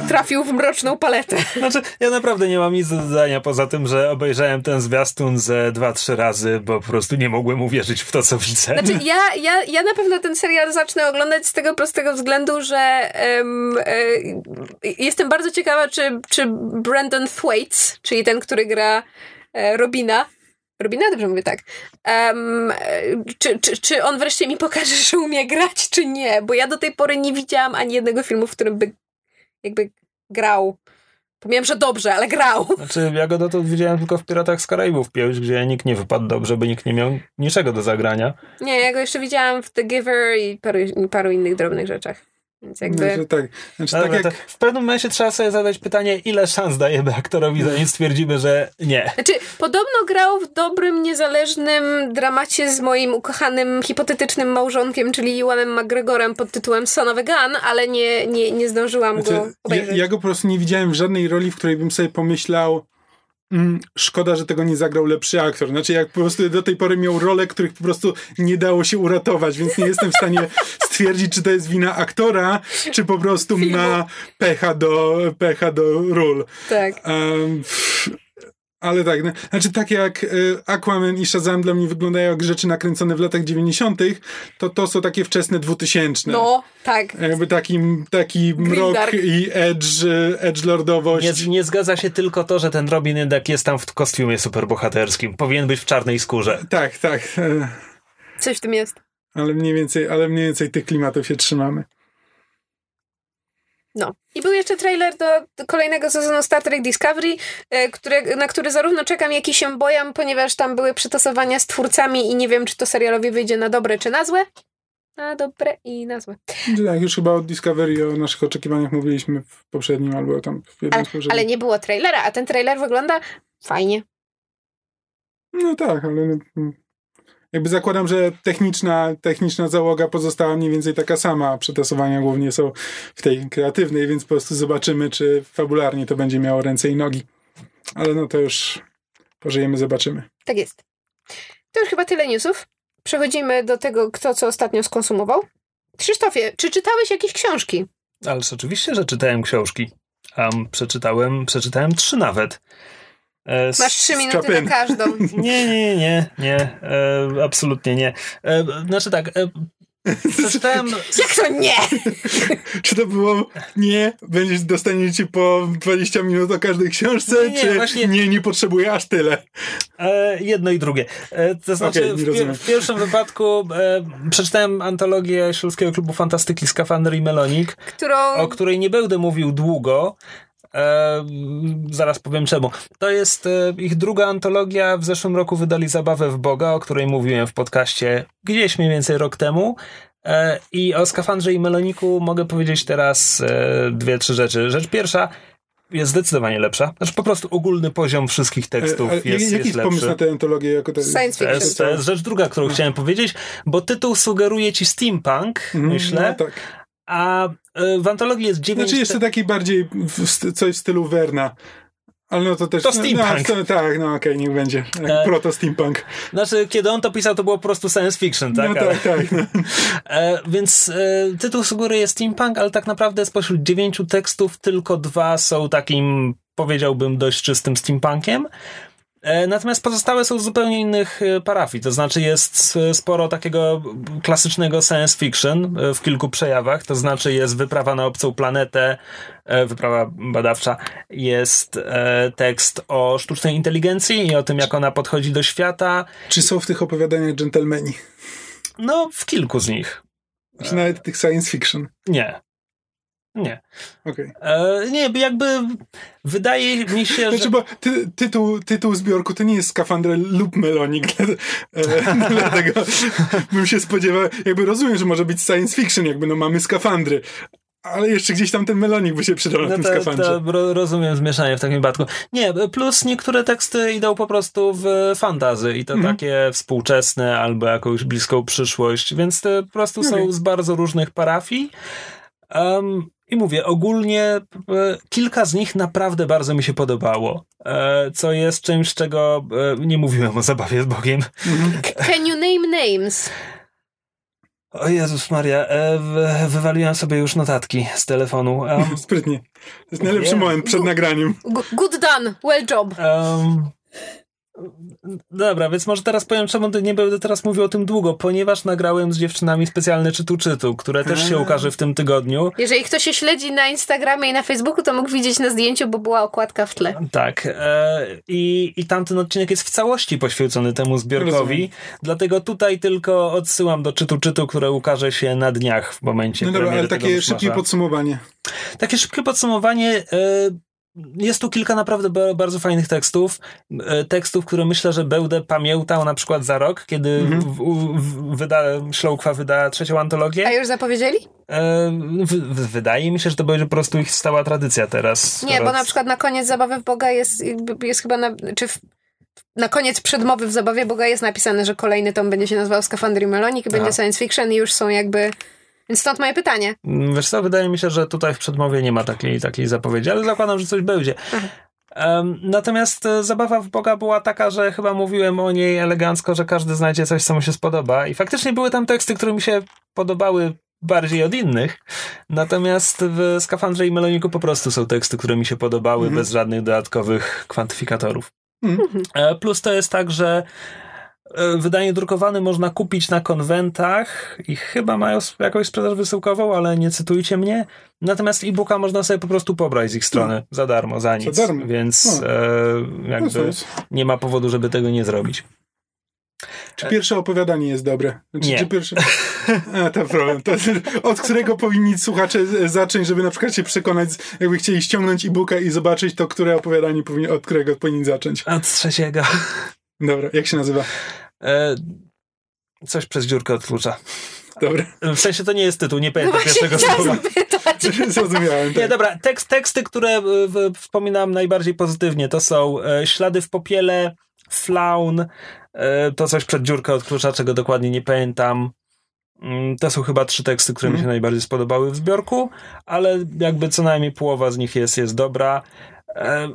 Trafił w mroczną paletę. Znaczy, ja naprawdę nie mam nic do dodania poza tym, że obejrzałem ten zwiastun ze dwa, trzy razy, bo po prostu nie mogłem uwierzyć w to, co widzę. Znaczy, ja, ja, ja na pewno ten serial zacznę oglądać z tego prostego względu, że e, jestem bardzo ciekawa, czy, czy Brandon Thwaites, czyli ten, który gra e, Robina, Robina, dobrze mówię tak. E, czy, czy, czy on wreszcie mi pokaże, że umie grać, czy nie? Bo ja do tej pory nie widziałam ani jednego filmu, w którym by jakby grał. Pomijam, że dobrze, ale grał. Znaczy, ja go dotąd widziałem tylko w Piratach z Karaibów 5, gdzie nikt nie wypadł dobrze, bo nikt nie miał niczego do zagrania. Nie, ja go jeszcze widziałam w The Giver i paru, paru innych drobnych rzeczach. Więc jakby... Znaczy, tak. Znaczy, No tak dobra, jak, w pewnym momencie trzeba sobie zadać pytanie, ile szans dajemy aktorowi, zanim stwierdzimy, że nie. Znaczy, podobno grał w dobrym, niezależnym dramacie z moim ukochanym, hipotetycznym małżonkiem, czyli Ewanem McGregorem pod tytułem Son of a Gun, ale nie, nie, nie zdążyłam go znaczy, ja, obejrzeć. ja go po prostu nie widziałem w żadnej roli, w której bym sobie pomyślał szkoda, że tego nie zagrał lepszy aktor. Znaczy, jak po prostu do tej pory miał role, których po prostu nie dało się uratować, więc nie jestem w stanie stwierdzić, czy to jest wina aktora, czy po prostu Filmu. ma pecha do, pecha do ról. Tak. Um, ale tak, no, znaczy tak jak y, Aquaman i Shazam dla mnie wyglądają jak rzeczy nakręcone w latach 90., to to są takie wczesne 2000. No, tak. Jakby taki, taki mrok Dark. i edge, edgelordowość. Nie, nie zgadza się tylko to, że ten Robin jednak jest tam w kostiumie superbohaterskim. Powinien być w czarnej skórze. Tak, tak. Coś w tym jest. Ale mniej więcej, ale mniej więcej tych klimatów się trzymamy. No. I był jeszcze trailer do, do kolejnego sezonu Star Trek Discovery, e, które, na który zarówno czekam, jak i się boję, ponieważ tam były przytasowania z twórcami i nie wiem, czy to serialowi wyjdzie na dobre, czy na złe. Na dobre i na złe. Tak, już chyba o Discovery, o naszych oczekiwaniach mówiliśmy w poprzednim albo tam w jednym Ale, z poprzednich. ale nie było trailera, a ten trailer wygląda fajnie. No tak, ale no, jakby zakładam, że techniczna, techniczna załoga pozostała mniej więcej taka sama. a Przetasowania głównie są w tej kreatywnej, więc po prostu zobaczymy, czy fabularnie to będzie miało ręce i nogi. Ale no to już pożyjemy, zobaczymy. Tak jest. To już chyba tyle newsów. Przechodzimy do tego, kto co ostatnio skonsumował. Krzysztofie, czy czytałeś jakieś książki? Ależ oczywiście, że czytałem książki. Um, przeczytałem, przeczytałem trzy nawet. E, Masz trzy minuty na każdą. Nie, nie, nie, nie. E, absolutnie nie. E, znaczy tak, e, Przeczytałem... Jak to nie? czy to było nie, będziesz dostaniecie po 20 minut o każdej książce, nie, nie, czy właśnie... nie, nie potrzebuję aż tyle? E, jedno i drugie. E, to znaczy, okay, w, w, pierwszym wypadku e, przeczytałem antologię Śląskiego Klubu Fantastyki Skafander i Melonik, Którą... o której nie będę mówił długo, E, zaraz powiem czemu. To jest e, ich druga antologia. W zeszłym roku wydali Zabawę w Boga, o której mówiłem w podcaście gdzieś mniej więcej rok temu. E, I o skafandrze i meloniku mogę powiedzieć teraz e, dwie, trzy rzeczy. Rzecz pierwsza, jest zdecydowanie lepsza. Znaczy po prostu ogólny poziom wszystkich tekstów jest, jest Jaki jest pomysł na tę antologię? Jako te... Science fiction. To jest, to jest rzecz druga, którą no. chciałem powiedzieć, bo tytuł sugeruje ci steampunk, mm, myślę, no, tak. A e, w antologii jest dziewięć... Znaczy to taki bardziej coś w stylu Werna. Ale no to też... To steampunk. No, to, tak, no okej, okay, niech będzie. E, proto steampunk. Znaczy, kiedy on to pisał, to było po prostu science fiction, tak? No tak, tak. No. E, więc e, tytuł sugeruje steampunk, ale tak naprawdę spośród dziewięciu tekstów tylko dwa są takim, powiedziałbym, dość czystym steampunkiem. E, natomiast pozostałe są z zupełnie innych e, parafii, to znaczy jest sporo takiego klasycznego science fiction e, w kilku przejawach, to znaczy jest wyprawa na obcą planetę, wyprawa badawcza, jest tekst o sztucznej inteligencji i o tym, jak ona podchodzi do świata. Czy są w tych opowiadaniach dżentelmeni? No, w kilku z nich. Czy nawet tych science fiction? Nie. Nie. Okay. E, nie, jakby wydaje mi się, znaczy, że... bo ty, tytuł, tytuł zbiorku to nie jest skafander lub melonik, e, dlatego bym się spodziewał, jakby rozumiem, że może być science fiction, jakby no mamy skafandry, ale jeszcze gdzieś tam ten melonik by się przydał no na tym to, skafandrze. To rozumiem zmieszanie w takim wypadku. Nie, plus niektóre teksty idą po prostu w fantazy i to mhm. takie współczesne albo jakąś bliską przyszłość, więc te po prostu okay. są z bardzo różnych parafii. Um, i mówię, ogólnie e, kilka z nich naprawdę bardzo mi się podobało, e, co jest czymś, czego e, nie mówiłem o zabawie z Bogiem. Can you name names? O Jezus Maria, wywaliłem sobie już notatki z telefonu. Um, Sprytnie. To jest najlepszy moment przed nagraniem. Good done, well job. Um, Dobra, więc może teraz powiem, czemu nie będę teraz mówił o tym długo, ponieważ nagrałem z dziewczynami specjalne czytu czytu, które też się ukaże w tym tygodniu. Jeżeli ktoś się śledzi na Instagramie i na Facebooku, to mógł widzieć na zdjęciu, bo była okładka w tle. Tak. E, i, I tamten odcinek jest w całości poświęcony temu zbiorkowi, Rozumiem. dlatego tutaj tylko odsyłam do czytu czytu, które ukaże się na dniach w momencie. No dobra, ale takie szybkie podsumowanie. Takie szybkie podsumowanie. E, jest tu kilka naprawdę bardzo fajnych tekstów. E, tekstów, które myślę, że będę pamiętał na przykład za rok, kiedy mm -hmm. wyda, trzecią antologię. A już zapowiedzieli? E, w, wydaje mi się, że to będzie po prostu ich stała tradycja teraz. Nie, bo na przykład na koniec Zabawy w Boga jest, jest chyba, na, czy w, na koniec przedmowy w Zabawie Boga jest napisane, że kolejny tom będzie się nazywał Skafander i Melonik i będzie science fiction i już są jakby więc stąd moje pytanie. Wiesz co, wydaje mi się, że tutaj w przedmowie nie ma takiej, takiej zapowiedzi, ale zakładam, że coś będzie. Um, natomiast e, zabawa w Boga była taka, że chyba mówiłem o niej elegancko, że każdy znajdzie coś, co mu się spodoba. I faktycznie były tam teksty, które mi się podobały bardziej od innych. Natomiast w Skafandrze i Meloniku po prostu są teksty, które mi się podobały -hmm. bez żadnych dodatkowych kwantyfikatorów. Mm -hmm. Plus to jest tak, że E, wydanie drukowane można kupić na konwentach i chyba mają jakąś sprzedaż wysyłkową, ale nie cytujcie mnie. Natomiast e-booka można sobie po prostu pobrać z ich strony no. za darmo, za nic. Za darmo. Więc no. e, jakby no nie ma powodu, żeby tego nie zrobić. Czy pierwsze opowiadanie jest dobre? Czy, nie. Czy pierwsze... A, to problem. To, od którego powinni słuchacze zacząć, żeby na przykład się przekonać, jakby chcieli ściągnąć e-booka i zobaczyć to, które opowiadanie powinni, od którego powinni zacząć? Od trzeciego. Dobra, jak się nazywa? E, coś przez dziurkę od klucza. Dobra. W sensie to nie jest tytuł, nie pamiętam no pierwszego słowa. Zrozumiałem. Tak. Nie, dobra, tekst, teksty, które e, wspominam najbardziej pozytywnie, to są e, Ślady w popiele, Flaun, e, to coś przed dziurkę od klucza, czego dokładnie nie pamiętam. Mm, to są chyba trzy teksty, które mm. mi się mhm. najbardziej spodobały w zbiorku, ale jakby co najmniej połowa z nich jest, jest dobra. E,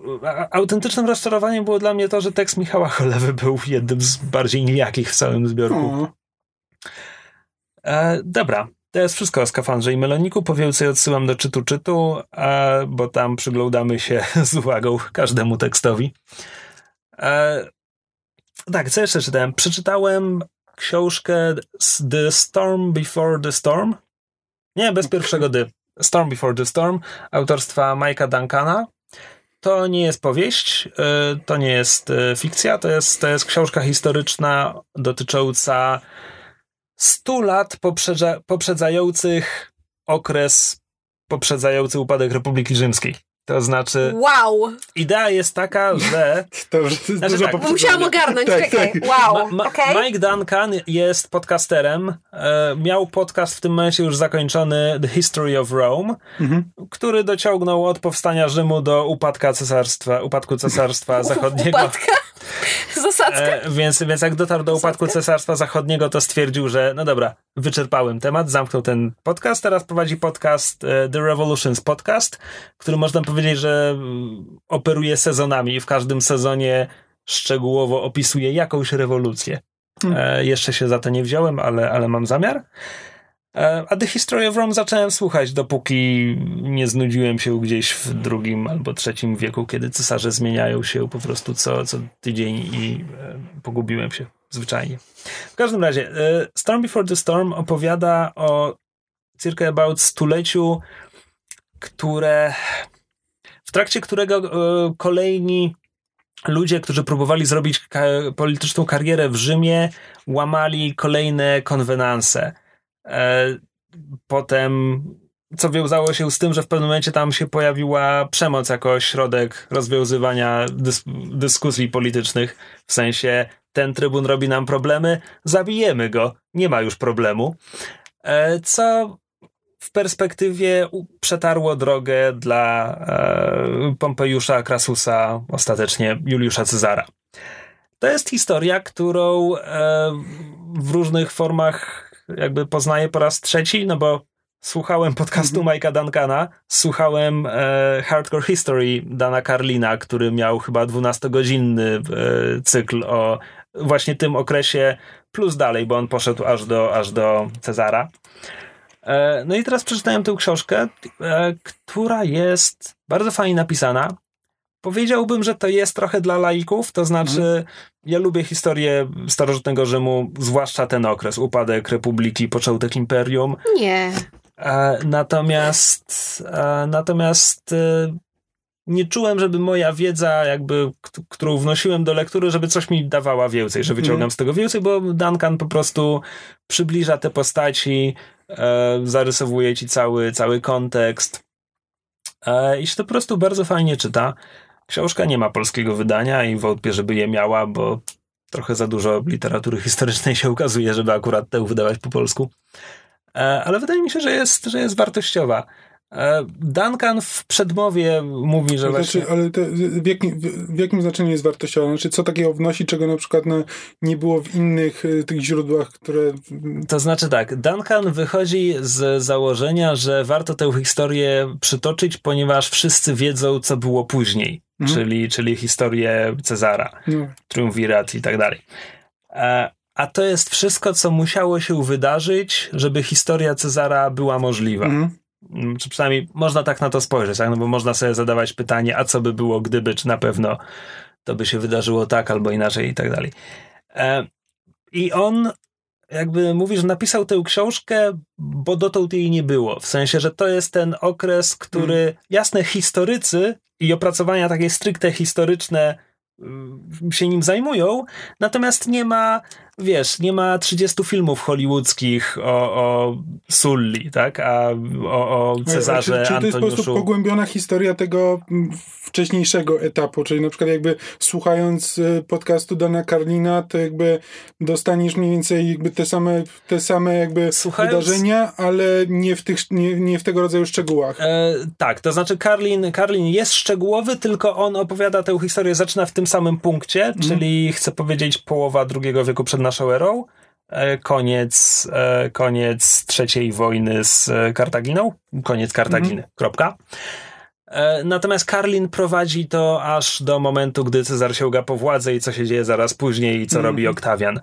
autentycznym rozczarowaniem było dla mnie to, że tekst Michała Cholewy był jednym z bardziej nijakich w całym zbiorku. E, dobra, To jest wszystko o skafandrze i meloniku. Po więcej odsyłam do czytu czytu, a, bo tam przyglądamy się z uwagą każdemu tekstowi. E, tak, co jeszcze czytałem? Przeczytałem książkę The Storm Before the Storm. Nie, bez pierwszego dy. Storm Before the Storm autorstwa Mike'a Duncana. To nie jest powieść, e, to nie jest e, fikcja, to jest, to jest książka historyczna dotycząca 100 lat poprzedza, poprzedzających okres poprzedzający upadek Republiki Rzymskiej. To znaczy. Wow! Idea jest taka, że. To już znaczy, tak, Musiałam ogarnąć, tak, czekaj. Tak. Wow. Ma, ma, okay. Mike Duncan jest podcasterem. E, miał podcast w tym momencie już zakończony The History of Rome, mhm. który dociągnął od powstania Rzymu do upadka cesarstwa, upadku cesarstwa zachodniego. Upadka? Zasadzka. E, więc, więc jak dotarł do upadku Cesarstwa Zachodniego, to stwierdził, że no dobra, wyczerpałem temat, zamknął ten podcast, teraz prowadzi podcast e, The Revolutions Podcast, który można powiedzieć, że mm, operuje sezonami i w każdym sezonie szczegółowo opisuje jakąś rewolucję. Hmm. E, jeszcze się za to nie wziąłem, ale, ale mam zamiar. E, a The History of Rome zacząłem słuchać, dopóki nie znudziłem się gdzieś w drugim albo trzecim wieku, kiedy cesarze zmieniają się po prostu co, co tydzień i e, pogubiłem się zwyczajnie. W każdym razie, e, Storm Before the Storm opowiada o circa about stuleciu, które trakcie którego kolejni ludzie, którzy próbowali zrobić polityczną karierę w Rzymie, łamali kolejne konwenanse E, potem, co wiązało się z tym, że w pewnym momencie tam się pojawiła przemoc jako środek rozwiązywania dys dyskusji politycznych. W sensie, ten trybun robi nam problemy, zabijemy go, nie ma już problemu. E, co w perspektywie przetarło drogę dla e, Pompejusza, Krasusa, ostatecznie Juliusza Cezara. To jest historia, którą w różnych formach jakby poznaję po raz trzeci, no bo słuchałem podcastu mm. Mike'a Duncana, słuchałem e, Hardcore History Dana Carlina, który miał chyba 12-godzinny e, cykl o właśnie tym okresie, plus dalej, bo on poszedł aż do, aż do Cezara. E, no i teraz przeczytałem tę książkę, e, która jest bardzo fajnie napisana. Powiedziałbym, że to jest trochę dla laików, to znaczy mhm. ja lubię historię starożytnego Rzymu, zwłaszcza ten okres, upadek republiki, początek imperium. Nie. E, natomiast natomiast nie czułem, żeby moja wiedza, jakby, którą wnosiłem do lektury, żeby coś mi dawała więcej, że wyciągam mhm. z tego więcej, bo Duncan po prostu przybliża te postaci, e, zarysowuje ci cały, cały kontekst. E, I się to po prostu bardzo fajnie czyta. Książka nie ma polskiego wydania i wątpię, żeby je miała, bo trochę za dużo literatury historycznej się ukazuje, żeby akurat tę wydawać po polsku. E, ale wydaje mi się, że jest, że jest wartościowa. E, Duncan w przedmowie mówi, że znaczy, właśnie... Ale w, jakim, w, jakim znaczeniu jest wartościowa? Znaczy, co takiego wnosi, czego na przykład no, nie było w innych y, tych źródłach, które... To znaczy tak, Duncan wychodzi z założenia, że warto tę historię przytoczyć, ponieważ wszyscy wiedzą, co było później, mhm. czyli, czyli historię Cezara, no. triumvirat i tak dalej. E, a to jest wszystko, co musiało się wydarzyć, żeby historia Cezara była możliwa. Mhm. Mm, czy przynajmniej można tak na to spojrzeć, tak? no bo można sobie zadawać pytanie, a co by było gdyby, czy na pewno to by się wydarzyło tak albo inaczej i tak dalej. E, I on jakby mówi, że napisał tę książkę, bo dotąd jej nie było. W sensie, że to jest ten okres, który, hmm. jasne, historycy i opracowania takie stricte historyczne mm, się nim zajmują, natomiast nie ma wiesz, nie ma 30 filmów hollywoodzkich o, o Sully, tak? A o, o Cezarze, czy, czy to jest po prostu pogłębiona historia tego mm, wcześniejszego etapu, czyli na przykład jakby słuchając y, podcastu Dana Carlina, to jakby dostaniesz mniej więcej jakby te same, te same jakby słuchając... wydarzenia, ale nie w, tych, nie, nie w tego rodzaju szczegółach. E, tak, to znaczy Carlin, Carlin jest szczegółowy, tylko on opowiada tę historię, zaczyna w tym samym punkcie, mm. czyli chcę powiedzieć połowa drugiego wieku przed naszą erą, e, koniec, e, koniec trzeciej wojny z Kartaginą, koniec Kartaginy, mhm. kropka. E, natomiast Karlin prowadzi to aż do momentu, gdy Cezar sięga po władzę i co się dzieje zaraz później i co mm. robi Oktawian.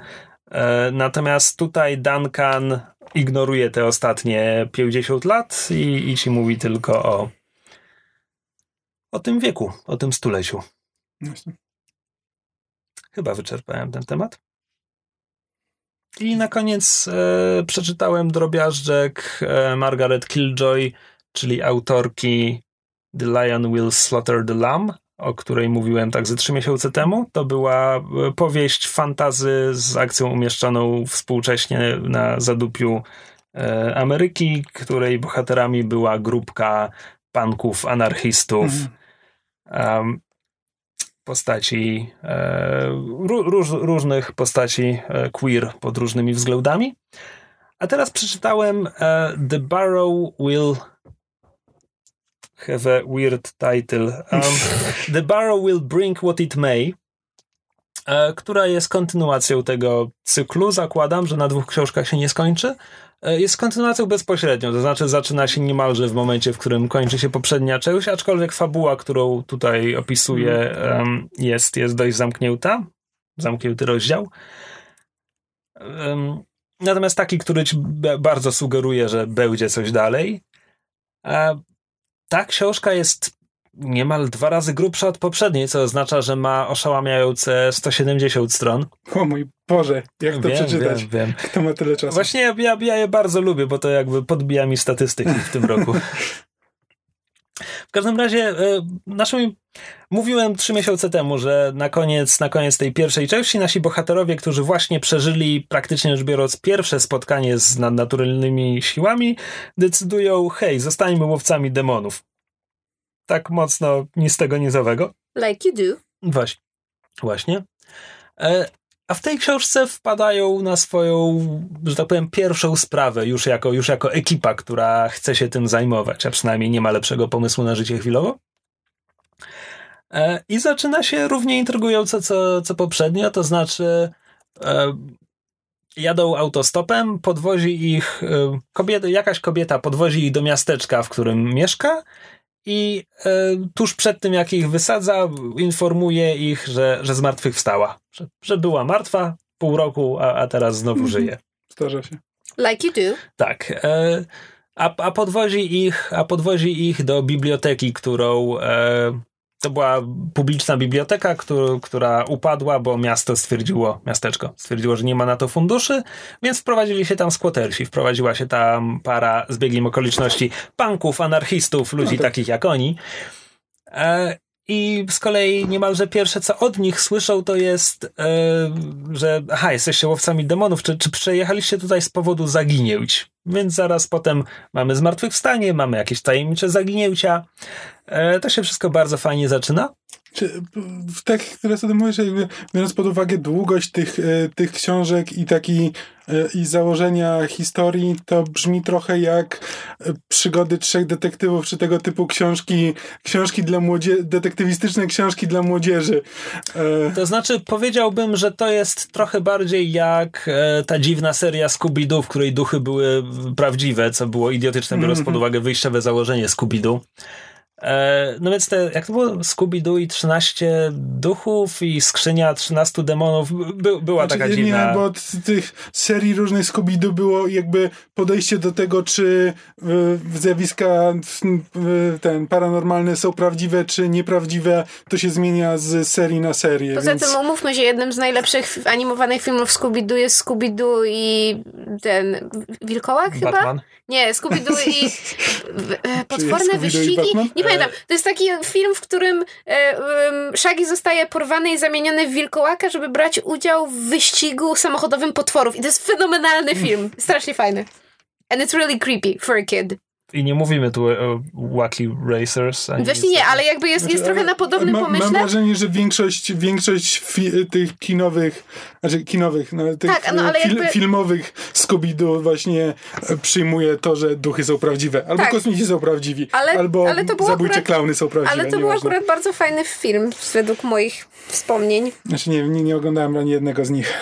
E, natomiast tutaj Duncan ignoruje te ostatnie 50 lat i, i ci mówi tylko o, o tym wieku, o tym stuleciu. Właśnie. Chyba wyczerpałem ten temat. I na koniec e, przeczytałem drobiażdżek e, Margaret Killjoy, czyli autorki The Lion Will Slaughter the Lamb, o której mówiłem tak ze trzy miesiące temu. To była e, powieść fantazy z akcją umieszczoną współcześnie na zadupiu e, Ameryki, której bohaterami była grupka panków, anarchistów, Mhm. um, postaci, e, ró, róż, różnych postaci e, queer pod różnymi względami. A teraz przeczytałem e, The Barrow Will have a weird title. Um, The Barrow Will Bring What It May, która jest kontynuacją tego cyklu. Zakładam, że na dwóch książkach się nie skończy. E, Jest kontynuacją bezpośrednią, to znaczy zaczyna się niemalże w momencie, w którym kończy się poprzednia część, aczkolwiek fabuła, którą tutaj opisuję, em, jest, jest dość zamknięta. Zamknięty rozdział. Em, Natomiast taki, który ci bardzo sugeruje, że będzie coś dalej. A ta książka jest niemal dwa razy grubsza od poprzedniej, co oznacza, że ma oszałamiające 170 stron. O mój Boże, jak to wiem, przeczytać? wiem, wiem. Kto ma tyle czasu? Właśnie ja, ja, ja je bardzo lubię, bo to jakby podbija mi statystyki w tym roku. W każdym razie, e, naszym, mówiłem trzy miesiące temu, że na koniec, na koniec tej pierwszej części nasi bohaterowie, którzy właśnie przeżyli praktycznie rzecz biorąc pierwsze spotkanie z nadnaturalnymi siłami, decydują, hej, zostańmy łowcami demonów. Tak mocno ni z tego, ni z owego. Like you do. Właśnie. Właśnie. E, a w tej książce wpadają na swoją, że tak powiem, pierwszą sprawę już jako, już jako ekipa, która chce się tym zajmować, a przynajmniej nie ma lepszego pomysłu na życie chwilowo. E, I zaczyna się równie intrygująco co, co poprzednio, to znaczy e, jadą autostopem, podwozi ich, e, kobieta, jakaś kobieta podwozi ich do miasteczka, w którym mieszka i e, tuż przed tym, jak ich wysadza, informuje ich, że, że zmartwychwstała. Że, że była martwa pół roku, a, a teraz znowu Mhm. żyje. Zdarza się. Like you do. Tak. E, a, a, podwozi ich, a podwozi ich do biblioteki, którą. E, to była publiczna biblioteka, która upadła, bo miasto stwierdziło, miasteczko stwierdziło, że nie ma na to funduszy, więc wprowadzili się tam skłotersi. Wprowadziła się tam para z biegiem okoliczności punków, anarchistów, ludzi takich jak oni. E, I z kolei niemalże pierwsze, co od nich słyszą, to jest, e, że aha, jesteście łowcami demonów, czy, czy przejechaliście tutaj z powodu zaginięć? Więc zaraz potem mamy zmartwychwstanie, mamy jakieś tajemnicze zaginięcia. E, to się wszystko bardzo fajnie zaczyna. Czy, w tak, które sobie mówisz, jakby biorąc pod uwagę długość tych, e, tych książek i taki e, i założenia historii, to brzmi trochę jak e, przygody trzech detektywów, czy tego typu książki, książki dla młodzieży, detektywistyczne książki dla młodzieży. To znaczy, powiedziałbym, że to jest trochę bardziej jak ta dziwna seria Scooby-Doo, w której duchy były prawdziwe, co było idiotyczne, biorąc pod Mhm. uwagę wyjściowe założenie Scooby-Doo. E, no więc te, jak to było? Scooby-Doo i 13 duchów i skrzynia 13 demonów. By, była Znaczy, taka nie, dziwna... Nie, bo od tych serii różnych Scooby-Doo było jakby podejście do tego, czy y, zjawiska y, ten paranormalne są prawdziwe, czy nieprawdziwe, to się zmienia z serii na serię. Poza więc... tym umówmy się, jednym z najlepszych animowanych filmów Scooby-Doo jest Scooby-Doo i ten Wilkołak chyba? Nie, Scooby-Doo i e, potworne wyścigi. Nie pamiętam. To jest taki film, w którym e, Shaggy zostaje porwany i zamieniony w wilkołaka, żeby brać udział w wyścigu samochodowym potworów. I to jest fenomenalny film. Strasznie fajny. And it's really creepy for a kid. I nie mówimy tu o Wacky Racers. Ani Właśnie nie, ale jakby jest, jest Znaczy, trochę na podobnym ma, pomyśle. Mam wrażenie, że większość, większość fi, tych kinowych, znaczy kinowych, no, tych Tak, no, ale fil, jakby- filmowych Scooby-Doo właśnie e, przyjmuje to, że duchy są prawdziwe. Albo Tak. kosmici są prawdziwi, Ale- albo ale to zabójcze akurat- klauny są prawdziwe. Ale to był akurat bardzo fajny film, według moich wspomnień. Znaczy nie, nie, nie oglądałem ani jednego z nich.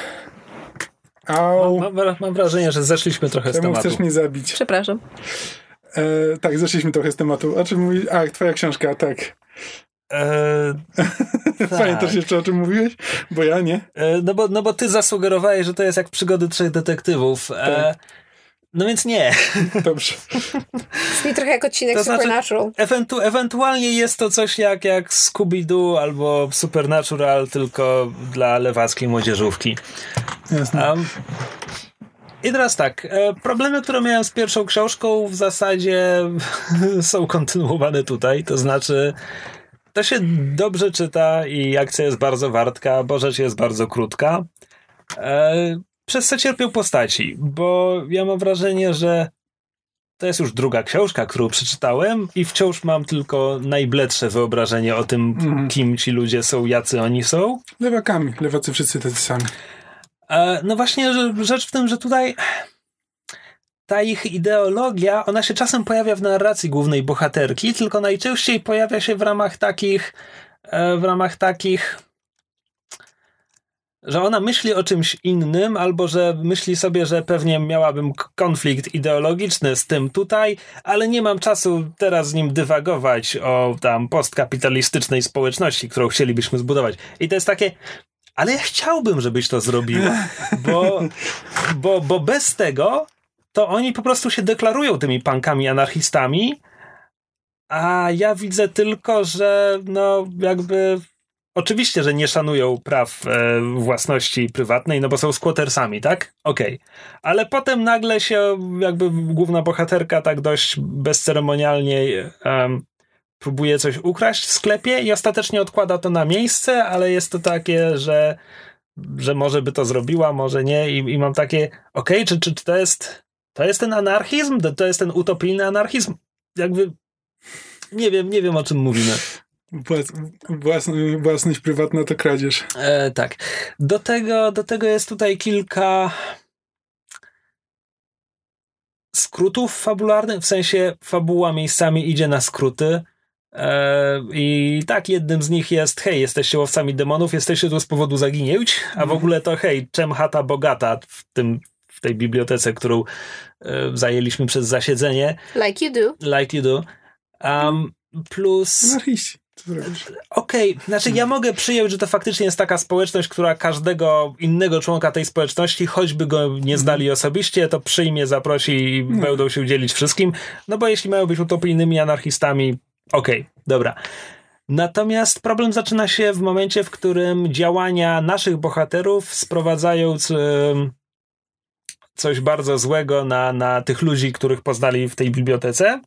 Au, Mam, mam, mam wrażenie, że zeszliśmy trochę z czemu tematu. chcesz mnie zabić? Przepraszam. E, tak, zeszliśmy trochę z tematu. O czym mówisz? A, twoja książka, tak. E, tak. Pamiętasz jeszcze o czym mówiłeś? Bo ja nie. E, no, bo, no bo ty zasugerowałeś, że to jest jak przygody trzech detektywów. E, Tak. no więc nie. Dobrze. Brzmi trochę jak odcinek To znaczy- Supernatural. Ewentu ewentualnie jest to coś jak, jak Scooby-Doo albo Supernatural, tylko dla lewackiej młodzieżówki. Jasne. Um, I teraz tak, e, problemy, które miałem z pierwszą książką w zasadzie są kontynuowane tutaj, to znaczy to się dobrze czyta i akcja jest bardzo wartka, bo rzecz jest bardzo krótka. E, Przez co cierpią postaci, bo ja mam wrażenie, że to jest już druga książka, którą przeczytałem i wciąż mam tylko najbledsze wyobrażenie o tym, Mhm. kim ci ludzie są, jacy oni są. Lewakami. Lewacy wszyscy tacy sami. E, No właśnie, rzecz w tym, że tutaj ta ich ideologia, ona się czasem pojawia w narracji głównej bohaterki, tylko najczęściej pojawia się w ramach takich, e, w ramach takich, że ona myśli o czymś innym, albo że myśli sobie, że pewnie miałabym konflikt ideologiczny z tym tutaj, ale nie mam czasu teraz z nim dywagować o tam postkapitalistycznej społeczności, którą chcielibyśmy zbudować. I to jest takie, ale ja chciałbym, żebyś to zrobiła, bo, bo, bo bez tego to oni po prostu się deklarują tymi punkami anarchistami, a ja widzę tylko, że no jakby oczywiście, że nie szanują praw e, własności prywatnej, no bo są squattersami, tak? Okej. Ale potem nagle się jakby główna bohaterka tak dość bezceremonialnie em, próbuje coś ukraść w sklepie i ostatecznie odkłada to na miejsce, ale jest to takie, że, że może by to zrobiła, może nie i, i mam takie, okej, czy, czy, czy to jest to jest ten anarchizm? To, to jest ten utopijny anarchizm? Jakby nie wiem, nie wiem o czym mówimy. Włas, własność, własność prywatna to kradzież. E, tak. Do tego, do tego jest tutaj kilka skrótów fabularnych, w sensie fabuła miejscami idzie na skróty. E, I tak, jednym z nich jest, hej, jesteście łowcami demonów, jesteście tu z powodu zaginięć, a w ogóle to hej, czem chata bogata w tym w tej bibliotece, którą e, zajęliśmy przez zasiedzenie, Like you do. like you do. Um, plus? Okej, znaczy ja mogę przyjąć, że to faktycznie jest taka społeczność, która każdego innego członka tej społeczności, choćby go nie znali osobiście, to przyjmie, zaprosi i będą się dzielić wszystkim. No bo jeśli mają być utopijnymi anarchistami, okej, dobra. Natomiast problem zaczyna się w momencie, w którym działania naszych bohaterów sprowadzają coś bardzo złego na, na tych ludzi, których poznali w tej bibliotece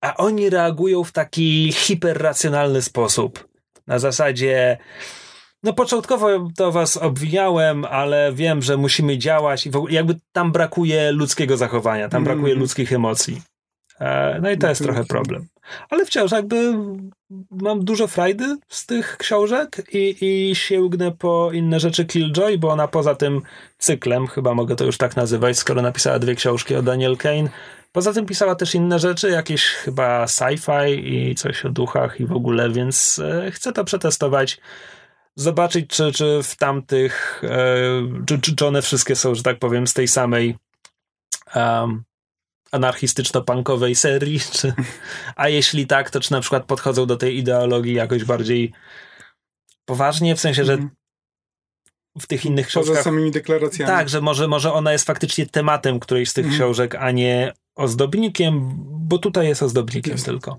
a oni reagują w taki hiperracjonalny sposób. Na zasadzie, no początkowo to was obwiniałem, ale wiem, że musimy działać i w ogóle jakby tam brakuje ludzkiego zachowania, tam Mm. brakuje ludzkich emocji. E, No i to jest Mhm. trochę problem. Ale wciąż jakby mam dużo frajdy z tych książek i, i sięgnę po inne rzeczy Killjoy, bo ona poza tym cyklem, chyba mogę to już tak nazywać, skoro napisała dwie książki o Daniel Kane, Poza tym pisała też inne rzeczy, jakieś chyba sci-fi i coś o duchach i w ogóle, więc e, chcę to przetestować. Zobaczyć, czy, czy w tamtych, e, czy, czy, one wszystkie są, że tak powiem, z tej samej um, anarchistyczno-punkowej serii, czy, a jeśli tak, to czy na przykład podchodzą do tej ideologii jakoś bardziej poważnie, w sensie, że Mhm. w tych innych Poza książkach samymi deklaracjami. tak, że może, może ona jest faktycznie tematem którejś z tych Mhm. książek, a nie ozdobnikiem, bo tutaj jest ozdobnikiem Jest. tylko.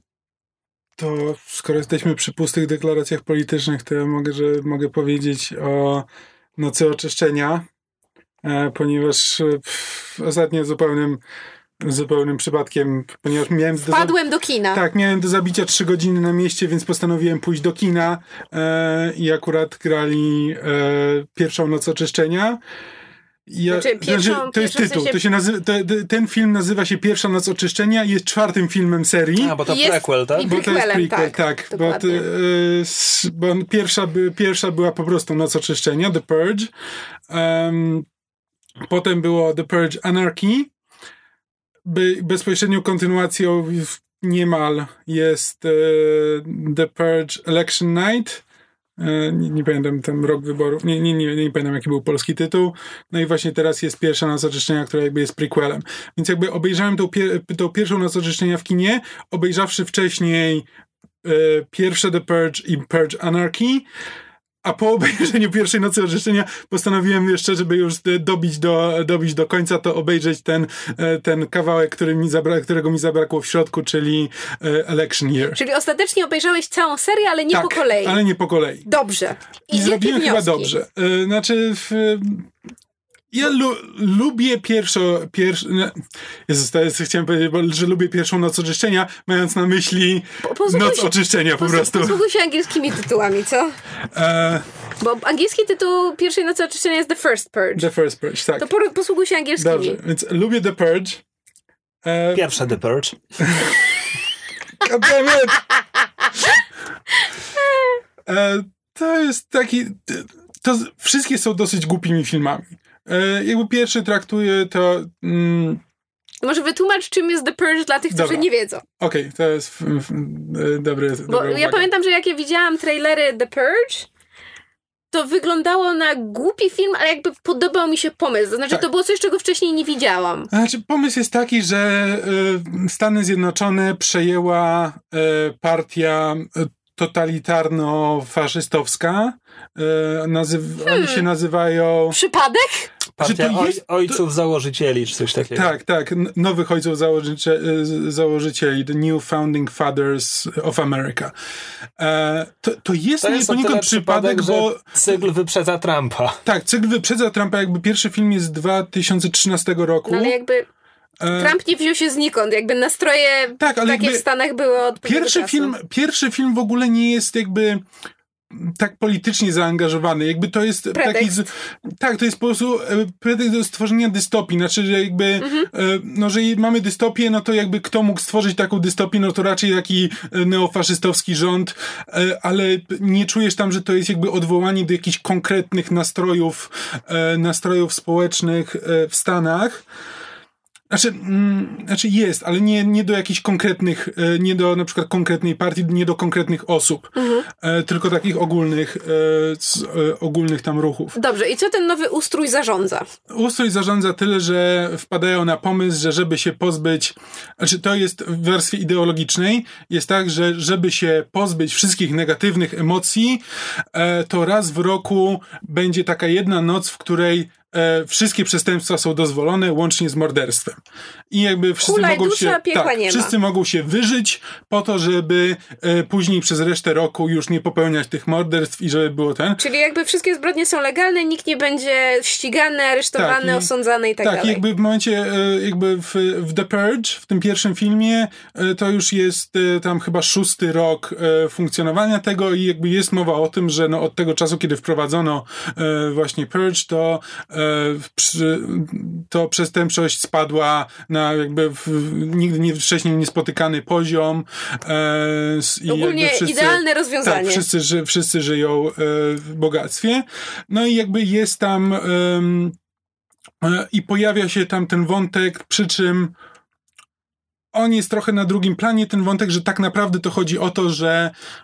To skoro jesteśmy przy pustych deklaracjach politycznych, to ja mogę, że mogę powiedzieć o Nocy Oczyszczenia, e, ponieważ e, pff, ostatnio zupełnym, zupełnym przypadkiem, ponieważ miałem... do- Padłem do kina. Tak, miałem do zabicia 3 godziny na mieście, więc postanowiłem pójść do kina e, i akurat grali e, pierwszą Noc Oczyszczenia. Ja, Znaczy, pierwszą- to jest tytuł. sensie- To się nazy- to, ten film nazywa się Pierwsza Noc Oczyszczenia i jest czwartym filmem serii. A, bo to Jest- prequel, tak? i- Bo to jest prequel, tak, tak. bo, to, y, s- bo pierwsza, by, pierwsza była po prostu Noc Oczyszczenia, The Purge. Em, potem było The Purge Anarchy. By, bezpośrednią kontynuacją niemal jest e, The Purge Election Night. E, Nie, nie pamiętam ten rok wyborów, nie, nie, nie, nie pamiętam jaki był polski tytuł. No i właśnie teraz jest pierwsza Noc Oczyszczenia, która jakby jest prequelem. Więc jakby obejrzałem tą, tą pierwszą Noc Oczyszczenia w kinie, obejrzawszy wcześniej pierwsze The Purge i Purge Anarchy, a po obejrzeniu pierwszej nocy orzeczenia postanowiłem jeszcze, żeby już dobić do, dobić do końca, to obejrzeć ten, e, ten kawałek, który mi zabra, którego mi zabrakło w środku, czyli e, Election Year. Czyli ostatecznie obejrzałeś całą serię, ale nie tak, po kolei. ale nie po kolei. Dobrze. I, I zrobiłem chyba dobrze. E, znaczy, w, ja lu lubię pierwszą, pierwszy, Jezus, to jest, chciałem powiedzieć, że lubię pierwszą noc oczyszczenia, mając na myśli noc się, oczyszczenia po prostu. Posługuj się angielskimi tytułami, co? E... Bo angielski tytuł pierwszej nocy oczyszczenia jest The First Purge. The First Purge, tak. To posługuj się angielskimi. Dobrze, więc lubię The Purge. E... Pierwsza The Purge. God damn it! E, to jest taki... To wszystkie są dosyć głupimi filmami. E, jakby pierwszy traktuje to... Mm, może wytłumacz, czym jest The Purge dla tych, którzy Dobra. nie wiedzą. Okej, okay, to jest f, f, dobry. Bo ja pamiętam, że jak ja widziałam trailery The Purge, to wyglądało na głupi film, ale jakby podobał mi się pomysł. To znaczy, tak. to było coś, czego wcześniej nie widziałam. Znaczy, pomysł jest taki, że y, Stany Zjednoczone przejęła y, partia y, totalitarno-faszystowska. E, nazyw hmm. Oni się nazywają... Przypadek? Partia to jest, ojców to... założycieli, czy coś takiego. Tak, tak. Nowych ojców założycie, założycieli. The New Founding Fathers of America. E, to, to jest, to jest poniekąd przypadek, bo... Cykl wyprzedza Trumpa. Tak, cykl wyprzedza Trumpa. Jakby pierwszy film jest z 2013 roku. No, ale jakby Trump nie wziął się znikąd, jakby nastroje tak, ale takie w Stanach były od pierwszy czasu. film, pierwszy film w ogóle nie jest jakby tak politycznie zaangażowany. Jakby to jest pretekst. taki. Tak, to jest po prostu e, pretekst do stworzenia dystopii. Znaczy, że jakby, mhm. E, no, że mamy dystopię, no to jakby kto mógł stworzyć taką dystopię, no to raczej taki neofaszystowski rząd, ale nie czujesz tam, że to jest jakby odwołanie do jakichś konkretnych nastrojów, nastrojów społecznych w Stanach. Znaczy, mm, znaczy jest, ale nie, nie do jakichś konkretnych, e, nie do na przykład konkretnej partii, nie do konkretnych osób, mhm. e, tylko takich ogólnych, e, ogólnych tam ruchów. Dobrze, i co ten nowy ustrój zarządza? Ustrój zarządza tyle, że wpadają na pomysł, że żeby się pozbyć, znaczy to jest w wersji ideologicznej, jest tak, że żeby się pozbyć wszystkich negatywnych emocji, to raz w roku będzie taka jedna noc, w której e, wszystkie przestępstwa są dozwolone, łącznie z morderstwem. I jakby wszyscy Hulaj mogą dusza, się. Tak, wszyscy mogą się wyżyć po to, żeby e, później przez resztę roku już nie popełniać tych morderstw i żeby było ten. Czyli jakby wszystkie zbrodnie są legalne, nikt nie będzie ścigany, aresztowany, tak, i, osądzany i tak, tak dalej. Tak, jakby w momencie, e, jakby w, w The Purge, w tym pierwszym filmie, e, to już jest e, tam chyba szósty rok e, funkcjonowania tego i jakby jest mowa o tym, że no od tego czasu, kiedy wprowadzono właśnie Purge, to to przestępczość spadła na jakby w, nigdy nie, wcześniej niespotykany poziom. E, i Ogólnie wszyscy, idealne rozwiązanie. Tak, wszyscy, ży, wszyscy żyją e, w bogactwie. No i jakby jest tam e, i pojawia się tam ten wątek, przy czym on jest trochę na drugim planie, ten wątek, że tak naprawdę to chodzi o to, że E,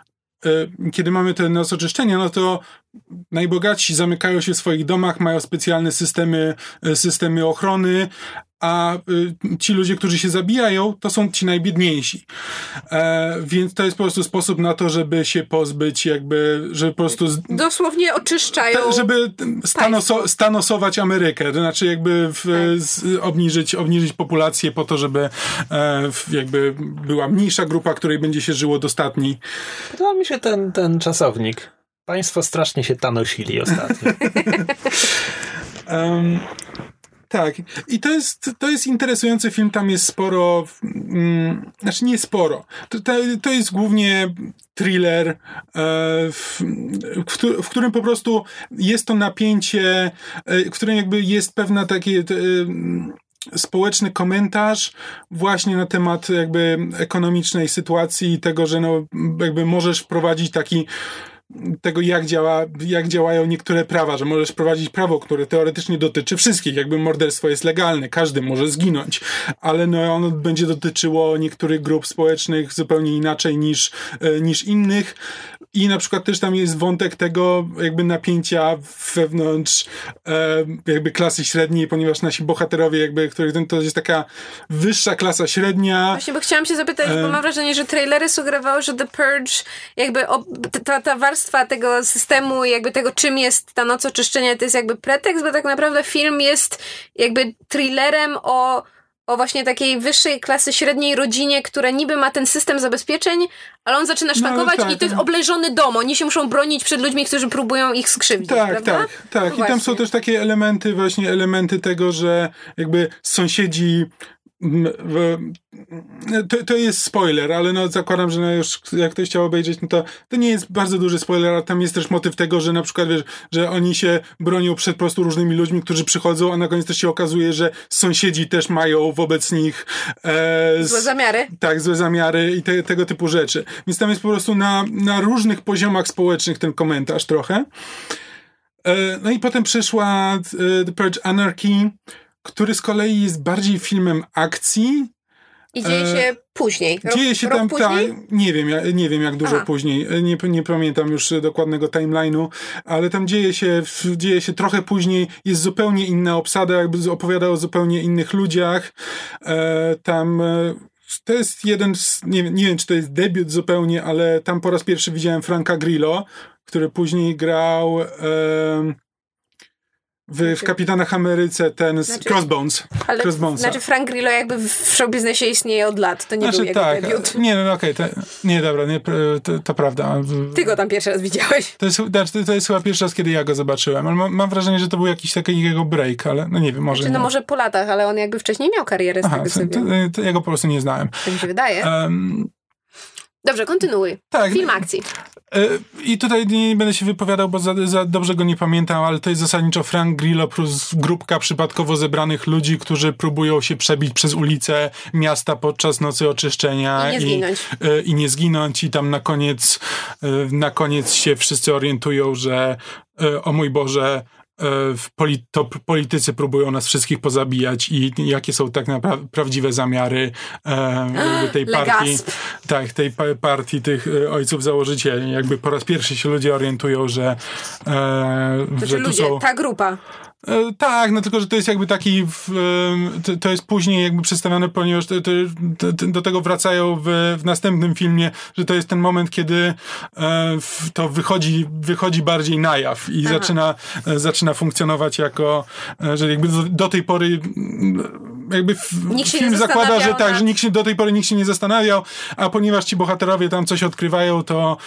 kiedy mamy te noc oczyszczenia, no to najbogatsi zamykają się w swoich domach, mają specjalne systemy, e, systemy ochrony, a y, ci ludzie, którzy się zabijają, to są ci najbiedniejsi. E, więc to jest po prostu sposób na to, żeby się pozbyć jakby, żeby po prostu... Z, Dosłownie oczyszczają... żeby stanoso, stanosować Amerykę, to znaczy jakby w, tak. z, obniżyć, obniżyć populację po to, żeby e, jakby była mniejsza grupa, której będzie się żyło dostatni. Podoba mi się ten, ten czasownik. Państwo strasznie się tanosili ostatnio. um, Tak, i to jest, to jest interesujący film, tam jest sporo, mm, znaczy nie sporo, to, to, to jest głównie thriller, e, w, w, w, którym po prostu jest to napięcie, e, w którym jakby jest pewna takie... Te, społeczny komentarz właśnie na temat jakby ekonomicznej sytuacji i tego, że no jakby możesz wprowadzić taki tego, jak, działa, jak działają niektóre prawa, że możesz prowadzić prawo, które teoretycznie dotyczy wszystkich, jakby morderstwo jest legalne, każdy może zginąć, ale no ono będzie dotyczyło niektórych grup społecznych zupełnie inaczej niż, e, niż innych. I na przykład też tam jest wątek tego jakby napięcia wewnątrz e, jakby klasy średniej, ponieważ nasi bohaterowie jakby, których to jest taka wyższa klasa średnia. Właśnie, bo chciałam się zapytać, bo mam wrażenie, że trailery sugerowały, że The Purge jakby ta, ta warstwa tego systemu, jakby tego czym jest ta noc oczyszczenia, to jest jakby pretekst, bo tak naprawdę film jest jakby thrillerem o o właśnie takiej wyższej klasy średniej rodzinie, która niby ma ten system zabezpieczeń, ale on zaczyna no, szwankować no, tak, i to jest no. obleżony dom. Oni się muszą bronić przed ludźmi, którzy próbują ich skrzywdzić, tak, prawda? Tak, tak. No I tam są też takie elementy, właśnie elementy tego, że jakby sąsiedzi to, to jest spoiler, ale no zakładam, że no już jak ktoś chciał obejrzeć, no to to nie jest bardzo duży spoiler, ale tam jest też motyw tego, że na przykład wiesz, że oni się bronią przed po prostu różnymi ludźmi, którzy przychodzą, a na koniec też się okazuje, że sąsiedzi też mają wobec nich e, złe zamiary. Tak, złe zamiary i te, tego typu rzeczy. Więc tam jest po prostu na, na różnych poziomach społecznych ten komentarz trochę. E, no i potem przyszła e, The Purge Anarchy, który z kolei jest bardziej filmem akcji. I dzieje się e, później. Rok, dzieje się tam, tak, nie wiem, ja, nie wiem jak dużo Aha. później, e, nie, nie pamiętam już dokładnego timeline'u, ale tam dzieje się, dzieje się trochę później, jest zupełnie inna obsada, jakby opowiada o zupełnie innych ludziach. E, tam e, to jest jeden z, nie, nie wiem czy to jest debiut zupełnie, ale tam po raz pierwszy widziałem Franka Grillo, który później grał... E, w, w znaczy- Kapitanach Ameryce ten znaczy, Crossbones. Ale Crossbonesa. znaczy Frank Grillo jakby w showbiznesie istnieje od lat, to nie znaczy, był jego tak, debiut. Nie, no okej, okay, nie, dobra, nie, to, to, prawda. Ty go tam pierwszy raz widziałeś. To jest, znaczy, to jest chyba pierwszy raz, kiedy ja go zobaczyłem, ale mam, mam wrażenie, że to był jakiś taki jego break, ale no nie wiem, może znaczy, no może po latach, ale on jakby wcześniej miał karierę z Aha, tego to, to, to, ja go po prostu nie znałem. Tak mi się wydaje. Um, Dobrze, kontynuuj. Tak. Film akcji. E, I tutaj nie będę się wypowiadał, bo za, za, dobrze go nie pamiętam, ale to jest zasadniczo Frank Grillo plus grupka przypadkowo zebranych ludzi, którzy próbują się przebić przez ulice miasta podczas nocy oczyszczenia. I nie zginąć. I, e, i nie zginąć. I tam na koniec, e, na koniec się wszyscy orientują, że o mój Boże, E, to politycy próbują nas wszystkich pozabijać i jakie są tak naprawdę prawdziwe zamiary e, tej partii, tak, tej partii tych e, ojców założycieli. Jakby po raz pierwszy się ludzie orientują, że, e, że ludzie, są... ta grupa. E, tak, no tylko, że to jest jakby taki, w, to, to, jest później jakby przedstawione, ponieważ to, to, do tego wracają w, w, następnym filmie, że to jest ten moment, kiedy e, to wychodzi, wychodzi bardziej na jaw i zaczyna, e, zaczyna funkcjonować jako, że jakby do, do tej pory jakby film zakłada, że tak, że nikt się, do tej pory nikt się nie zastanawiał, a ponieważ ci bohaterowie tam coś odkrywają, to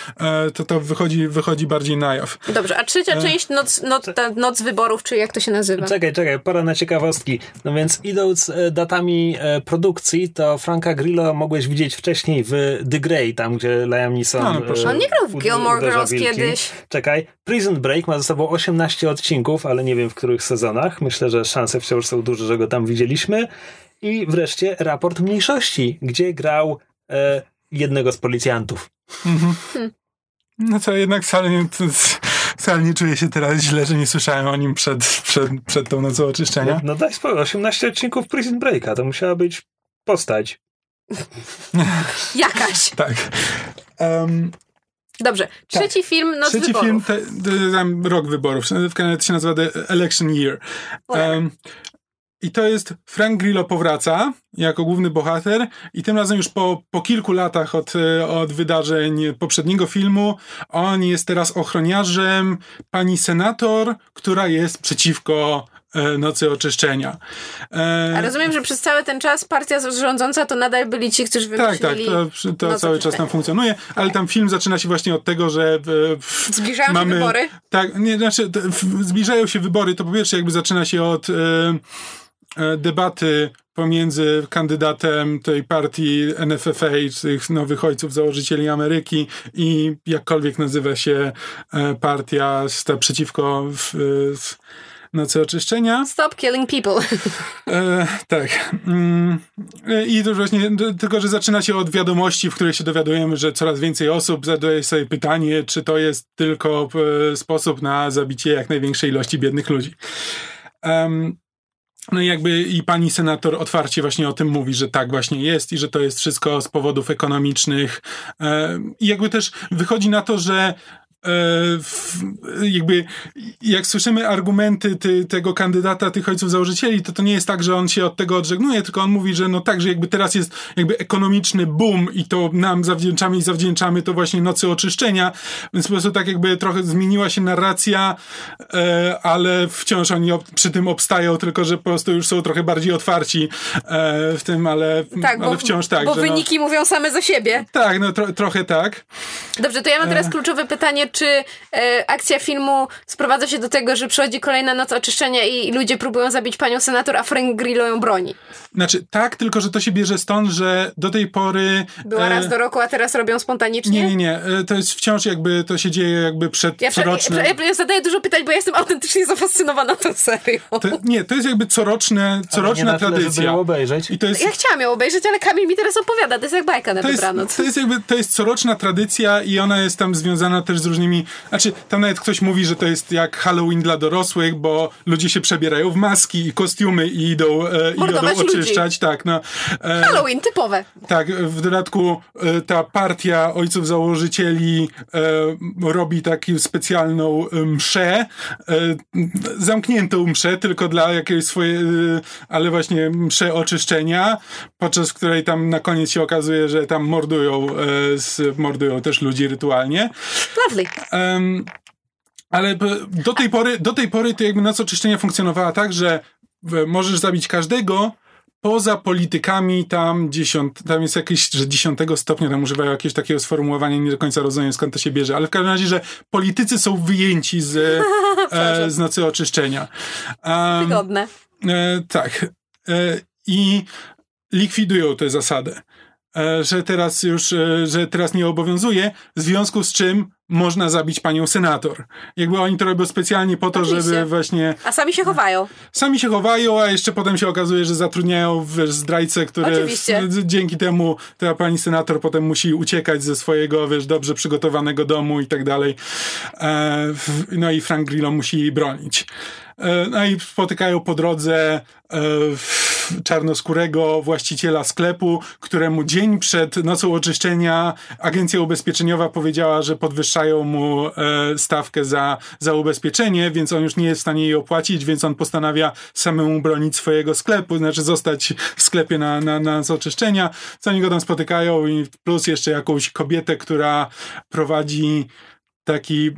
to, to wychodzi, wychodzi bardziej na jaw. Dobrze, a trzecia część, noc, noc, noc wyborów, czy jak to się nazywa. Czekaj, czekaj, pora na ciekawostki. No więc idąc e, datami e, produkcji, to Franka Grillo mogłeś widzieć wcześniej w The Grey, tam gdzie Liam Neeson... No, no, On nie grał w Gilmore Girls kiedyś. Czekaj, Prison Break ma ze sobą 18 odcinków, ale nie wiem w których sezonach. Myślę, że szanse wciąż są duże, że go tam widzieliśmy. I wreszcie Raport Mniejszości, gdzie grał e, jednego z policjantów. Mhm. Hmm. No co, jednak wcale nie, wcale nie czuję się teraz źle, że nie słyszałem o nim przed, przed, przed tą nocą oczyszczenia. No, no daj spokój, 18 odcinków Prison Breaka, to musiała być postać. Jakaś. tak. Um, Dobrze, trzeci tak. film Noc Trzeci wyborów. film, te, te, rok wyborów, w Kanadzie się nazywa The Election Year. Um, i to jest Frank Grillo powraca jako główny bohater i tym razem już po, po kilku latach od, e, od wydarzeń poprzedniego filmu on jest teraz ochroniarzem pani senator, która jest przeciwko e, nocy oczyszczenia. E... A rozumiem, że przez cały ten czas partia rządząca to nadal byli ci, którzy wymyślili Tak, tak, to, to cały czas tam funkcjonuje, ale tam film zaczyna się właśnie od tego, że w, Zbliżają mamy, się wybory? Tak, nie, znaczy zbliżają się wybory, to po pierwsze jakby zaczyna się od e, E, debaty pomiędzy kandydatem tej partii NFFA, tych nowych ojców założycieli Ameryki i jakkolwiek nazywa się e, partia sta przeciwko w, w nocy oczyszczenia. Stop killing people. E, tak. Mm, I to właśnie, tylko że zaczyna się od wiadomości, w której się dowiadujemy, że coraz więcej osób zadaje sobie pytanie, czy to jest tylko sposób na zabicie jak największej ilości biednych ludzi. Um, no i jakby i pani senator otwarcie właśnie o tym mówi, że tak właśnie jest i że to jest wszystko z powodów ekonomicznych. E, I jakby też wychodzi na to, że jakby jak słyszymy argumenty ty, tego kandydata, tych ojców założycieli, to to nie jest tak, że on się od tego odżegnuje, tylko on mówi, że no tak, że jakby teraz jest jakby ekonomiczny boom i to nam zawdzięczamy i zawdzięczamy to właśnie nocy oczyszczenia, więc po prostu tak jakby trochę zmieniła się narracja, e, ale wciąż oni przy tym obstają, tylko że po prostu już są trochę bardziej otwarci e, w tym, ale, tak, ale bo, wciąż tak. Bo no- wyniki no, mówią same za siebie. Tak, no tro, trochę tak. Dobrze, to ja mam teraz kluczowe pytanie, czy e, akcja filmu sprowadza się do tego, że przychodzi kolejna noc oczyszczenia i ludzie próbują zabić panią senator, a Frank Grillo ją broni. Znaczy, tak, tylko że to się bierze stąd, że do tej pory... Była e, raz do roku, a teraz robią spontanicznie? Nie, nie, nie. E, to jest wciąż jakby, to się dzieje jakby przed ja, coroczne... Ja, ja, zadaję dużo pytań, bo ja jestem autentycznie zafascynowana tą serią. To, nie, to jest jakby coroczne, coroczna tradycja. Tyle, ją obejrzeć. I to jest... Ja chciałam ją obejrzeć, ale Kamil mi teraz opowiada, to jest jak bajka na to dobranoc. Jest, to jest jakby, to jest coroczna tradycja i ona jest tam związana też z różnymi, znaczy tam nawet ktoś mówi, że to jest jak Halloween dla dorosłych, bo ludzie się przebierają w maski i kostiumy i idą, e, i idą oczyszczać, tak, no. E, Halloween, typowe. Tak, w dodatku e, ta partia ojców założycieli e, robi taką specjalną mszę, e, zamkniętą mszę, tylko dla jakiejś swojej, e, ale właśnie mszę oczyszczenia, podczas której tam na koniec się okazuje, że tam mordują, e, mordują też ludzi rytualnie. Lovely. ale do tej pory, do tej pory to jakby noc oczyszczenia funkcjonowała tak, że możesz zabić każdego, poza politykami tam dziesiąt, tam jest jakieś, że dziesiątego stopnia tam używają jakiegoś takiego sformułowania, nie do końca rozumiem skąd to się bierze, ale w każdym razie, że politycy są wyjęci z, e, z nocy oczyszczenia. Um, Wygodne. E, tak. E, I likwidują tę zasadę. E, że teraz już, e, że teraz nie obowiązuje, w związku z czym można zabić panią senator. Jakby oni to robią specjalnie po to, Oczywiście. żeby właśnie... A sami się chowają. Sami się chowają, a jeszcze potem się okazuje, że zatrudniają wiesz, zdrajcę, który Oczywiście. dzięki temu ta pani senator potem musi uciekać ze swojego, wiesz, dobrze przygotowanego domu i tak dalej. E, no i Frank Grillo musi jej bronić. E, no i spotykają po drodze e, czarnoskórego właściciela sklepu, któremu dzień przed nocą oczyszczenia agencja ubezpieczeniowa powiedziała, że podwyższają mu e, stawkę za, za ubezpieczenie, więc on już nie jest w stanie jej opłacić, więc on postanawia samemu bronić swojego sklepu, znaczy zostać w sklepie na, na, na noc oczyszczenia. Co oni go tam spotykają i plus jeszcze jakąś kobietę, która prowadzi taki e,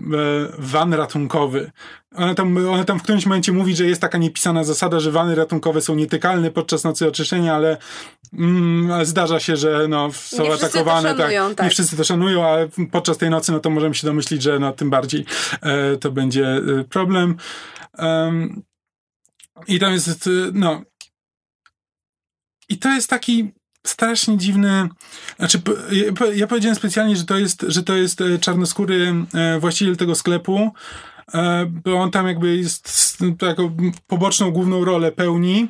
van ratunkowy. Ona tam, ona tam w którymś momencie mówi, że jest taka niepisana zasada, że wany ratunkowe są nietykalne podczas nocy oczyszczenia, ale mm, zdarza się, że no, są nie atakowane. Tak, szanują, tak, Nie wszyscy to szanują, ale podczas tej nocy no to możemy się domyślić, że no, tym bardziej e, to będzie e, problem. Um, I tam jest, e, no. I to jest taki strasznie dziwny. Znaczy, ja powiedziałem specjalnie, że to jest, że to jest e, czarnoskóry e, właściciel tego sklepu, e, bo on tam jakby jest taką poboczną główną rolę pełni.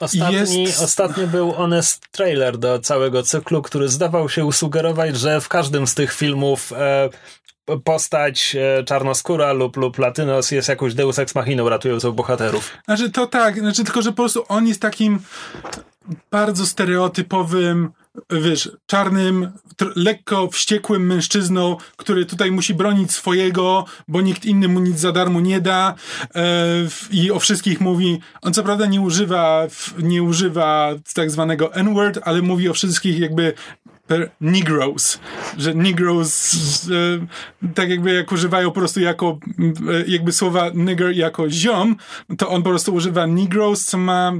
Ostatni, jest... Ostatnio był honest trailer do całego cyklu, który zdawał się usugerować, że w każdym z tych filmów e, postać e, czarnoskóra lub, lub latynos jest jakąś deus ex machiną ratującą bohaterów. Znaczy to tak, znaczy tylko, że po prostu on jest takim bardzo stereotypowym, wiesz, czarnym, lekko wściekłym mężczyzną, który tutaj musi bronić swojego, bo nikt inny mu nic za darmo nie da e, i o wszystkich mówi. On co prawda nie używa, nie używa tak zwanego N-word, ale mówi o wszystkich jakby Negroes, że Negroes tak jakby jak używają po prostu jako e, jakby słowa nigger jako ziom, to on po prostu używa Negroes, co ma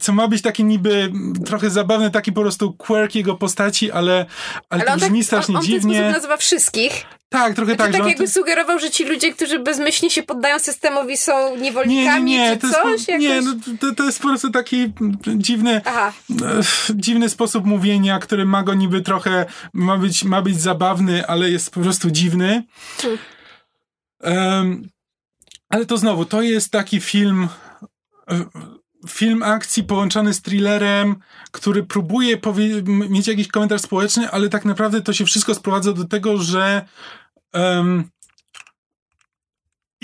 co ma być taki niby trochę zabawny, taki po prostu quirk jego postaci, ale, ale, ale to brzmi tak, strasznie on, on dziwnie. On nazywa wszystkich. Tak, trochę znaczy, tak. tak jakby sugerował, że ci ludzie, którzy bezmyślnie się poddają systemowi są niewolnikami, nie, nie, nie. czy to coś? Po, nie, no, to, to jest po prostu taki dziwny, Aha. dziwny sposób mówienia, który ma go niby trochę, ma być, ma być zabawny, ale jest po prostu dziwny. Hmm. Um, ale to znowu, to jest taki film film akcji połączony z thrillerem, który próbuje mieć jakiś komentarz społeczny, ale tak naprawdę to się wszystko sprowadza do tego, że um,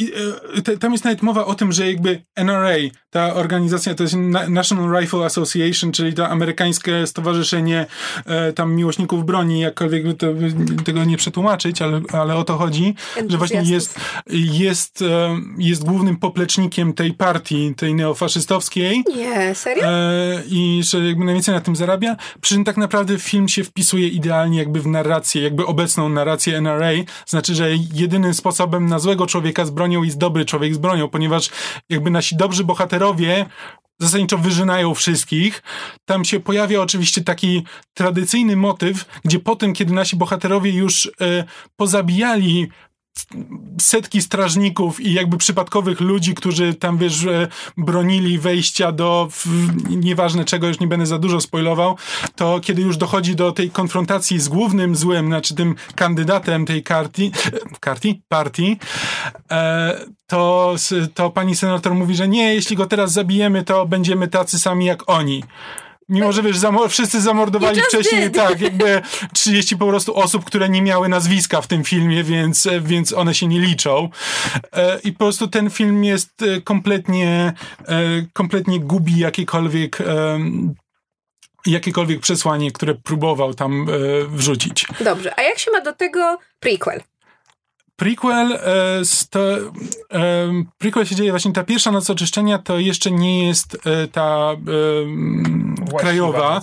i, e, te, tam jest nawet mowa o tym, że jakby NRA, ta organizacja, to jest National Rifle Association, czyli to amerykańskie stowarzyszenie e, tam miłośników broni, jakkolwiek by to, tego nie przetłumaczyć, ale, ale o to chodzi, że właśnie jest, jest, e, jest głównym poplecznikiem tej partii, tej neofaszystowskiej. Nie, serio? E, I że jakby najwięcej na tym zarabia. Przy czym tak naprawdę film się wpisuje idealnie jakby w narrację, jakby obecną narrację NRA. Znaczy, że jedynym sposobem na złego człowieka z bronią jest dobry człowiek z bronią, ponieważ jakby nasi dobrzy bohaterowie zasadniczo wyżynają wszystkich. Tam się pojawia oczywiście taki tradycyjny motyw, gdzie po tym, kiedy nasi bohaterowie już y, pozabijali setki strażników i jakby przypadkowych ludzi, którzy tam, wiesz, bronili wejścia do nieważne czego, już nie będę za dużo spoilował, to kiedy już dochodzi do tej konfrontacji z głównym złym, znaczy tym kandydatem tej karti, karti? Partii, e, to, to pani senator mówi, że nie, jeśli go teraz zabijemy, to będziemy tacy sami jak oni. Mimo, że wiesz, zamor wszyscy zamordowali wcześniej, tak, jakby 30 po prostu osób, które nie miały nazwiska w tym filmie, więc, więc one się nie liczą. E, I po prostu ten film jest e, kompletnie, e, kompletnie gubi jakiekolwiek jakiekolwiek przesłanie, które próbował tam wrzucić. Dobrze, a jak się ma do tego prequel? Prequel, e, to, e, prequel się dzieje właśnie, ta pierwsza noc oczyszczenia to jeszcze nie jest e, ta e, krajowa,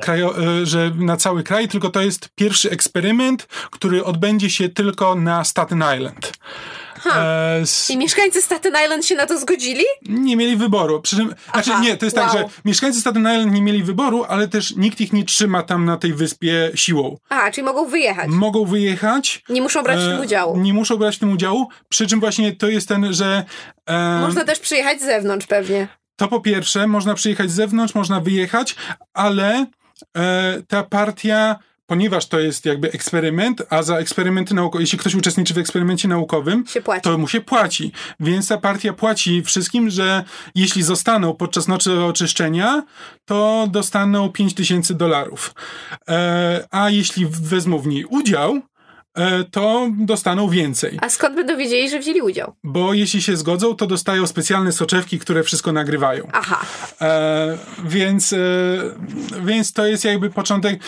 krajo, e, że na cały kraj, tylko to jest pierwszy eksperyment, który odbędzie się tylko na Staten Island. E, I mieszkańcy Staten Island się na to zgodzili? Nie mieli wyboru. Przy czym, znaczy nie, to jest wow. tak, że mieszkańcy Staten Island nie mieli wyboru, ale też nikt ich nie trzyma tam na tej wyspie siłą. A, czyli mogą wyjechać. Mogą wyjechać. Nie muszą brać w tym e, udziału. Nie muszą brać w tym udziału, przy czym właśnie to jest ten, że... E, można też przyjechać z zewnątrz pewnie. To po pierwsze, można przyjechać z zewnątrz, można wyjechać, ale e, ta partia ponieważ to jest jakby eksperyment, a za eksperymenty naukowe, jeśli ktoś uczestniczy w eksperymencie naukowym, to mu się płaci. Więc ta partia płaci wszystkim, że jeśli zostaną podczas nocy oczyszczenia, to dostaną 5000 dolarów. E, a jeśli wezmą w niej udział, e, to dostaną więcej. A skąd będą wiedzieli, że wzięli udział? Bo jeśli się zgodzą, to dostają specjalne soczewki, które wszystko nagrywają. Aha. E, więc, e, więc to jest jakby początek.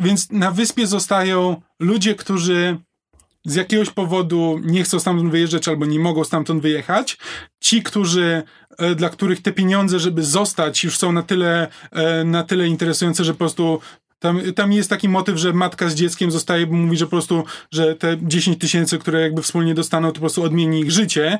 Więc na wyspie zostają ludzie, którzy z jakiegoś powodu nie chcą stamtąd wyjeżdżać albo nie mogą stamtąd wyjechać. Ci, którzy, e, dla których te pieniądze, żeby zostać, już są na tyle, e, na tyle interesujące, że po prostu tam, tam jest taki motyw, że matka z dzieckiem zostaje, bo mówi, że po prostu, że te 10 tysięcy, które jakby wspólnie dostaną, to po prostu odmieni ich życie.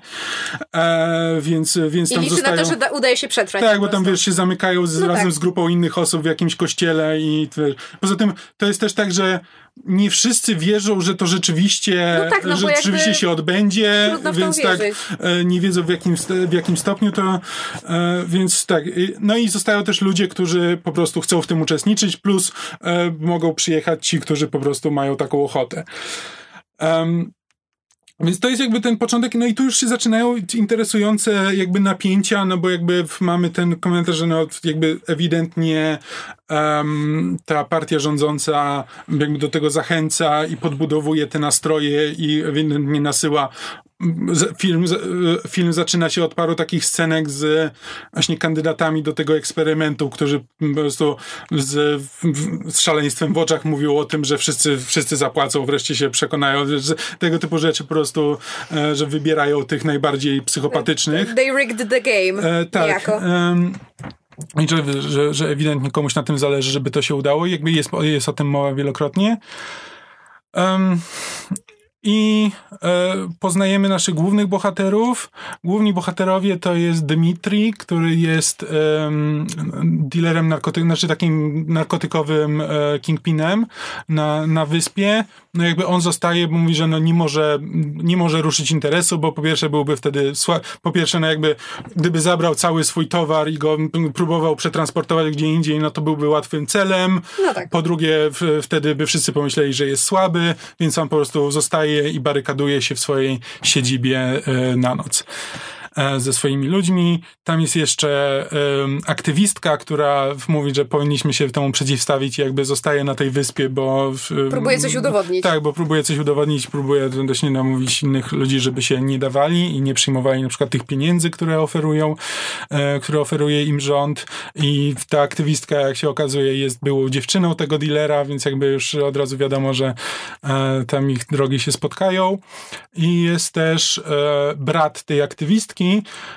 E, więc, więc tam I liczy zostają... na to, że da, udaje się przetrwać. Tak, bo tam wiesz, się zamykają z, no razem tak. z grupą innych osób w jakimś kościele i wiesz. poza tym to jest też tak, że nie wszyscy wierzą, że to rzeczywiście, no tak, no że rzeczywiście się odbędzie, więc tak e, nie wiedzą w jakim, w jakim stopniu to, e, więc tak. No i zostają też ludzie, którzy po prostu chcą w tym uczestniczyć, plus e, mogą przyjechać ci, którzy po prostu mają taką ochotę. Um, więc to jest jakby ten początek, no i tu już się zaczynają interesujące jakby napięcia, no bo jakby mamy ten komentarz, że no jakby ewidentnie um, ta partia rządząca jakby do tego zachęca i podbudowuje te nastroje i ewidentnie nasyła film, film zaczyna się od paru takich scenek z właśnie kandydatami do tego eksperymentu, którzy po prostu z, z szaleństwem w oczach mówią o tym, że wszyscy, wszyscy zapłacą, wreszcie się przekonają, że tego typu rzeczy po prostu, e, że wybierają tych najbardziej psychopatycznych. They rigged the game. E, tak. Um, i że, że, że ewidentnie komuś na tym zależy, żeby to się udało. Jakby jest, jest o tym mowa wielokrotnie. Um, i e, poznajemy naszych głównych bohaterów. Główni bohaterowie to jest Dmitri, który jest dealerem narkotykowym, znaczy takim narkotykowym e, kingpinem na, na wyspie. No jakby on zostaje, bo mówi, że no nie może, nie może ruszyć interesu, bo po pierwsze byłby wtedy, po pierwsze no jakby gdyby zabrał cały swój towar i go próbował przetransportować gdzie indziej, no to byłby łatwym celem. No tak. Po drugie w, wtedy by wszyscy pomyśleli, że jest słaby, więc on po prostu zostaje i barykaduje się w swojej siedzibie e, na noc. E, ze swoimi ludźmi. Tam jest jeszcze aktywistka, która mówi, że powinniśmy się temu przeciwstawić i jakby zostaje na tej wyspie, bo... Próbuje coś udowodnić. Tak, bo próbuje coś udowodnić, próbuje właśnie namówić innych ludzi, żeby się nie dawali i nie przyjmowali na przykład tych pieniędzy, które oferują, e, które oferuje im rząd i ta aktywistka, jak się okazuje, jest byłą dziewczyną tego dealera, więc jakby już od razu wiadomo, że e, tam ich drogi się spotkają. I jest też e, brat tej aktywistki,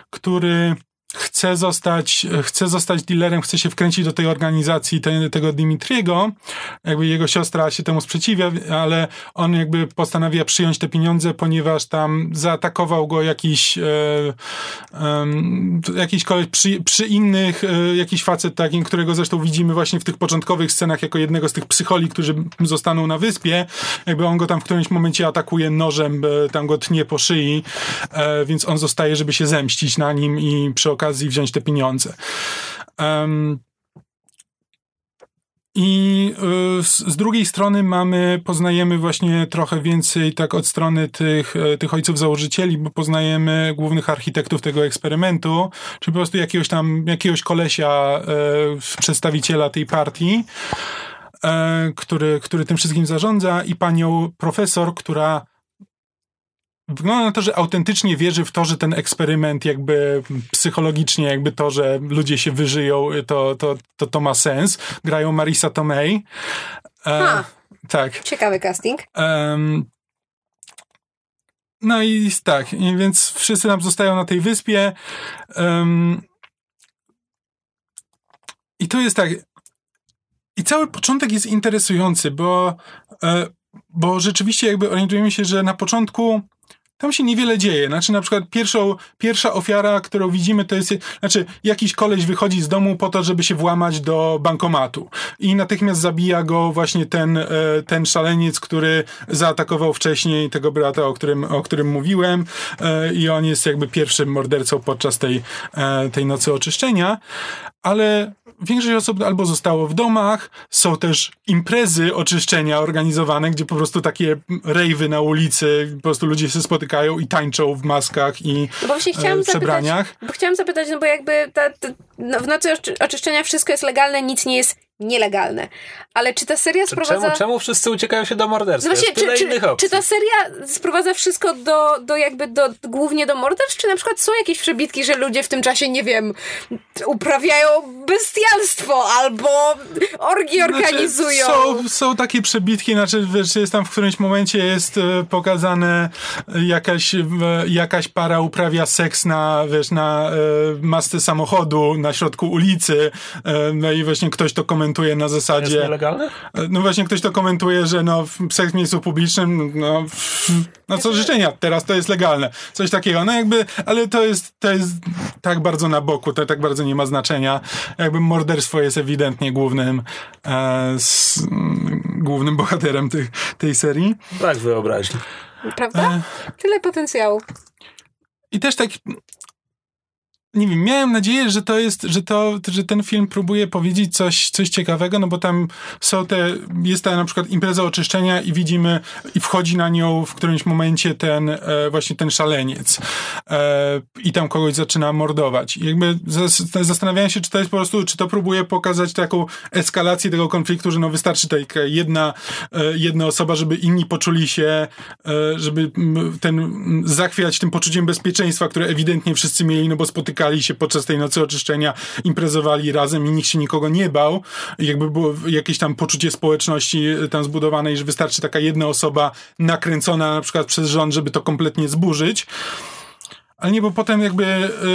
który chce zostać, chce zostać dealerem, chce się wkręcić do tej organizacji te, tego Dimitriego, jakby jego siostra się temu sprzeciwia, ale on jakby postanawia przyjąć te pieniądze, ponieważ tam zaatakował go jakiś e, e, jakiś koleś przy, przy innych, e, jakiś facet taki, którego zresztą widzimy właśnie w tych początkowych scenach jako jednego z tych psycholi, którzy zostaną na wyspie, jakby on go tam w którymś momencie atakuje nożem, tam go tnie po szyi, e, więc on zostaje, żeby się zemścić na nim i przy okazji wziąć te pieniądze. Um, i y, z, drugiej strony mamy, poznajemy właśnie trochę więcej tak od strony tych, e, tych ojców założycieli, bo poznajemy głównych architektów tego eksperymentu, czy po prostu jakiegoś tam, jakiegoś kolesia, e, przedstawiciela tej partii, e, który, który tym wszystkim zarządza i panią profesor, która wygląda na to, że autentycznie wierzy w to, że ten eksperyment jakby psychologicznie, jakby to, że ludzie się wyżyją, to, to, to, to ma sens. Grają Marisa Tomei. E, tak. Ciekawy casting. Um, no i tak, i więc wszyscy nam zostają na tej wyspie. Um, I to jest tak. I cały początek jest interesujący, bo, e, bo rzeczywiście jakby orientujemy się, że na początku tam się niewiele dzieje. Znaczy, na przykład pierwszą, pierwsza ofiara, którą widzimy, to jest, znaczy, jakiś koleś wychodzi z domu po to, żeby się włamać do bankomatu. I natychmiast zabija go właśnie ten, e, ten szaleniec, który zaatakował wcześniej tego brata, o którym, o którym mówiłem. E, I on jest jakby pierwszym mordercą podczas tej, e, tej nocy oczyszczenia. Ale większość osób albo zostało w domach, są też imprezy oczyszczenia organizowane, gdzie po prostu takie rejwy na ulicy, po prostu ludzie się spotykają i tańczą w maskach i no właśnie chciałam e, przebraniach. Zapytać, bo chciałam zapytać, no bo jakby ta, ta, no w nocy oczyszczenia wszystko jest legalne, nic nie jest nielegalne. Ale czy ta seria sprowadza... Czemu, czemu wszyscy uciekają się do morderstwa? No właśnie, czy, czy, czy, ta seria sprowadza wszystko do, do jakby do, głównie do morderstw, czy na przykład są jakieś przebitki, że ludzie w tym czasie, nie wiem, uprawiają bestialstwo albo orgi znaczy, organizują? Są, są takie przebitki, znaczy wiesz, jest tam w którymś momencie jest e, pokazane jakaś, jakaś para uprawia seks na, wiesz, na e, masce samochodu na środku ulicy, e, no i właśnie ktoś to komentuje komentuje na zasadzie... To jest nielegalne? No właśnie ktoś to komentuje, że no seks w miejscu publicznym, no, no co życzenia, teraz to jest legalne. Coś takiego, no jakby, ale to jest, to jest tak bardzo na boku, to tak bardzo nie ma znaczenia. Jakby morderstwo jest ewidentnie głównym e, z, głównym bohaterem tej, tej serii. Brak wyobraźni. Prawda? E... Tyle potencjału. I też tak nie wiem, miałem nadzieję, że to jest, że to, że ten film próbuje powiedzieć coś, coś ciekawego, no bo tam są te, jest ta na przykład impreza oczyszczenia i widzimy, i wchodzi na nią w którymś momencie ten, e, właśnie ten szaleniec e, i tam kogoś zaczyna mordować. I jakby zastanawiałem się, czy to jest po prostu, czy to próbuje pokazać taką eskalację tego konfliktu, że no wystarczy taka jedna, e, jedna osoba, żeby inni poczuli się, e, żeby ten, zachwiać tym poczuciem bezpieczeństwa, które ewidentnie wszyscy mieli, no bo spotykali spotykali się podczas tej nocy oczyszczenia, imprezowali razem i nikt się nikogo nie bał. Jakby było jakieś tam poczucie społeczności tam zbudowanej, że wystarczy taka jedna osoba nakręcona na przykład przez rząd, żeby to kompletnie zburzyć. Ale nie, bo potem jakby,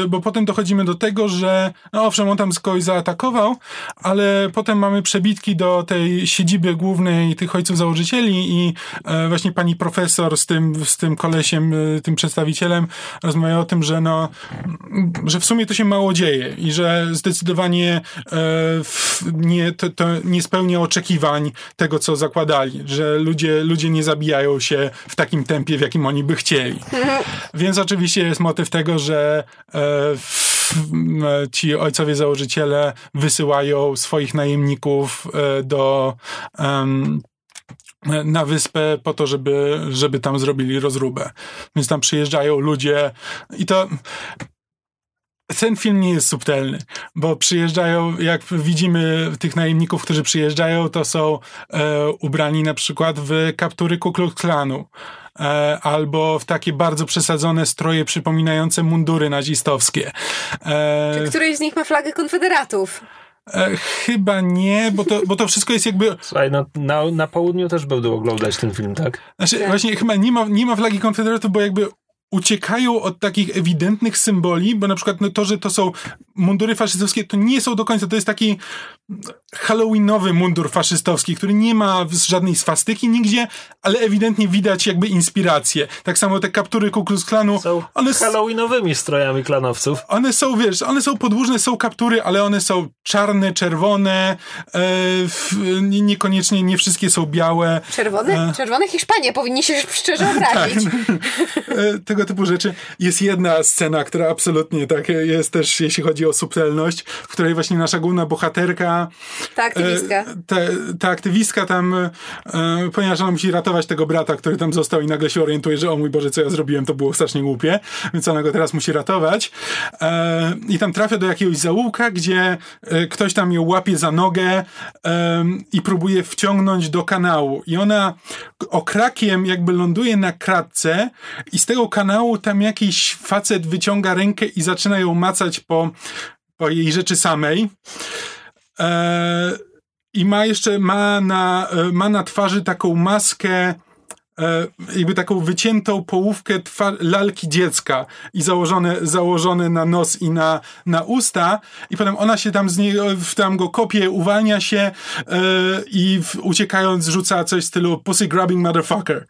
y, bo potem dochodzimy do tego, że no owszem, on tam kogoś zaatakował, ale potem mamy przebitki do tej siedziby głównej tych ojców założycieli i e, właśnie pani profesor z tym, z tym kolesiem, e, tym przedstawicielem rozmawia o tym, że no, że w sumie to się mało dzieje i że zdecydowanie e, nie, to, to nie spełnia oczekiwań tego, co zakładali, że ludzie, ludzie nie zabijają się w takim tempie, w jakim oni by chcieli. Więc oczywiście jest motyw tego, że e, ci ojcowie założyciele wysyłają swoich najemników e, do na wyspę po to, żeby, żeby tam zrobili rozróbę. Więc tam przyjeżdżają ludzie i to ten film nie jest subtelny, bo przyjeżdżają, jak widzimy tych najemników, którzy przyjeżdżają, to są e, ubrani na przykład w kaptury Ku Klux Klanu. E, albo w takie bardzo przesadzone stroje przypominające mundury nazistowskie. E, Czy któryś z nich ma flagę konfederatów? E, chyba nie, bo to, bo to wszystko jest jakby. Słuchaj, na, na, na południu też będę oglądać ten film, tak? Znaczy, tak. właśnie chyba nie ma, nie ma flagi konfederatów, bo jakby uciekają od takich ewidentnych symboli, bo na przykład no, to, że to są mundury faszystowskie, to nie są do końca, to jest taki halloweenowy mundur faszystowski, który nie ma żadnej swastyki nigdzie, ale ewidentnie widać jakby inspirację. Tak samo te kaptury Ku Klux Klanu. Są one halloweenowymi strojami klanowców. One są, wiesz, one są podłużne, są kaptury, ale one są czarne, czerwone, e, niekoniecznie, nie wszystkie są białe. Czerwone? E, Czerwone Hiszpanie, powinni się szczerze obrazić. tak. e, tego typu rzeczy. Jest jedna scena, która absolutnie tak jest też, jeśli chodzi o subtelność, w której właśnie nasza główna bohaterka ta aktywistka. E, ta, ta aktywistka tam, e, ponieważ ona musi ratować tego brata, który tam został i nagle się orientuje, że o mój Boże, co ja zrobiłem, to było strasznie głupie, więc ona go teraz musi ratować. E, I tam trafia do jakiegoś zaułka, gdzie ktoś tam ją łapie za nogę i próbuje wciągnąć do kanału. I ona okrakiem jakby ląduje na kratce i z tego kanału tam jakiś facet wyciąga rękę i zaczyna ją macać po, po jej rzeczy samej. E, I ma jeszcze, ma na, e, ma na twarzy taką maskę, e, jakby taką wyciętą połówkę lalki dziecka i założone, założone na nos i na, na usta i potem ona się tam z niego, tam go kopie, uwalnia się e, i w, uciekając rzuca coś w stylu pussy grabbing motherfucker.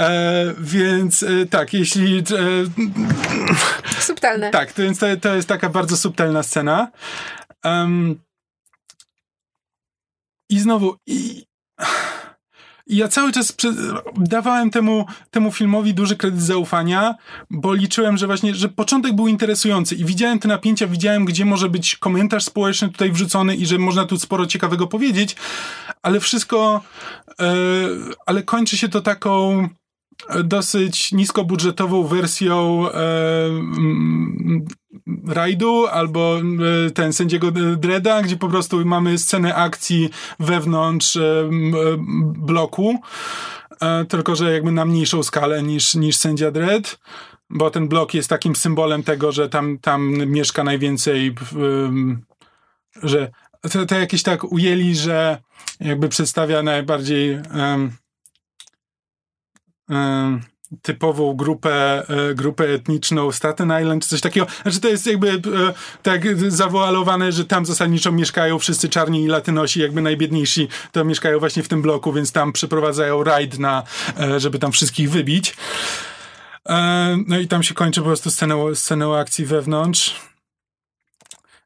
E, więc e, tak, jeśli. E, Subtelne. Tak, to, więc to, to jest taka bardzo subtelna scena. Um, i znowu, i, i ja cały czas dawałem temu, temu filmowi duży kredyt zaufania, bo liczyłem, że właśnie, że początek był interesujący i widziałem te napięcia, widziałem, gdzie może być komentarz społeczny tutaj wrzucony i że można tu sporo ciekawego powiedzieć, ale wszystko, yy, ale kończy się to taką dosyć niskobudżetową wersją e, rajdu albo e, ten sędziego Dreda, gdzie po prostu mamy scenę akcji wewnątrz e, bloku, e, tylko że jakby na mniejszą skalę niż, niż sędzia Dredd bo ten blok jest takim symbolem tego, że tam, tam mieszka najwięcej, że to, to jakieś tak ujęli, że jakby przedstawia najbardziej um, um, typową grupę, e, grupę etniczną Staten Island, czy coś takiego. Znaczy to jest jakby e, tak zawoalowane, że tam zasadniczo mieszkają wszyscy czarni i latynosi, jakby najbiedniejsi to mieszkają właśnie w tym bloku, więc tam przeprowadzają rajd na, e, żeby tam wszystkich wybić. No i tam się kończy po prostu sceną, sceną akcji wewnątrz.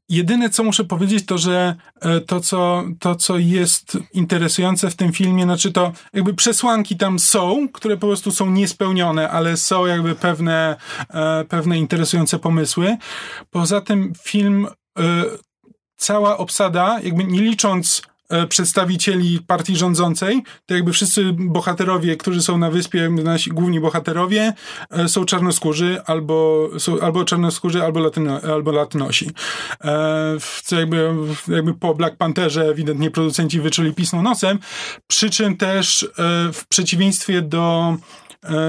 Jedyne, co muszę powiedzieć, to że e, to co, to, co jest interesujące w tym filmie, znaczy to jakby przesłanki tam są, które po prostu są niespełnione, ale są jakby pewne, e, pewne interesujące pomysły. Poza tym film, e, cała obsada, jakby nie licząc przedstawicieli partii rządzącej, to jakby wszyscy bohaterowie, którzy są na wyspie, nasi główni bohaterowie, e, są czarnoskórzy, albo, są, albo czarnoskórzy, albo, latyno, albo latynosi. E, co jakby, jakby po Black Pantherze ewidentnie producenci wyczuli pisną nosem, przy czym też w przeciwieństwie do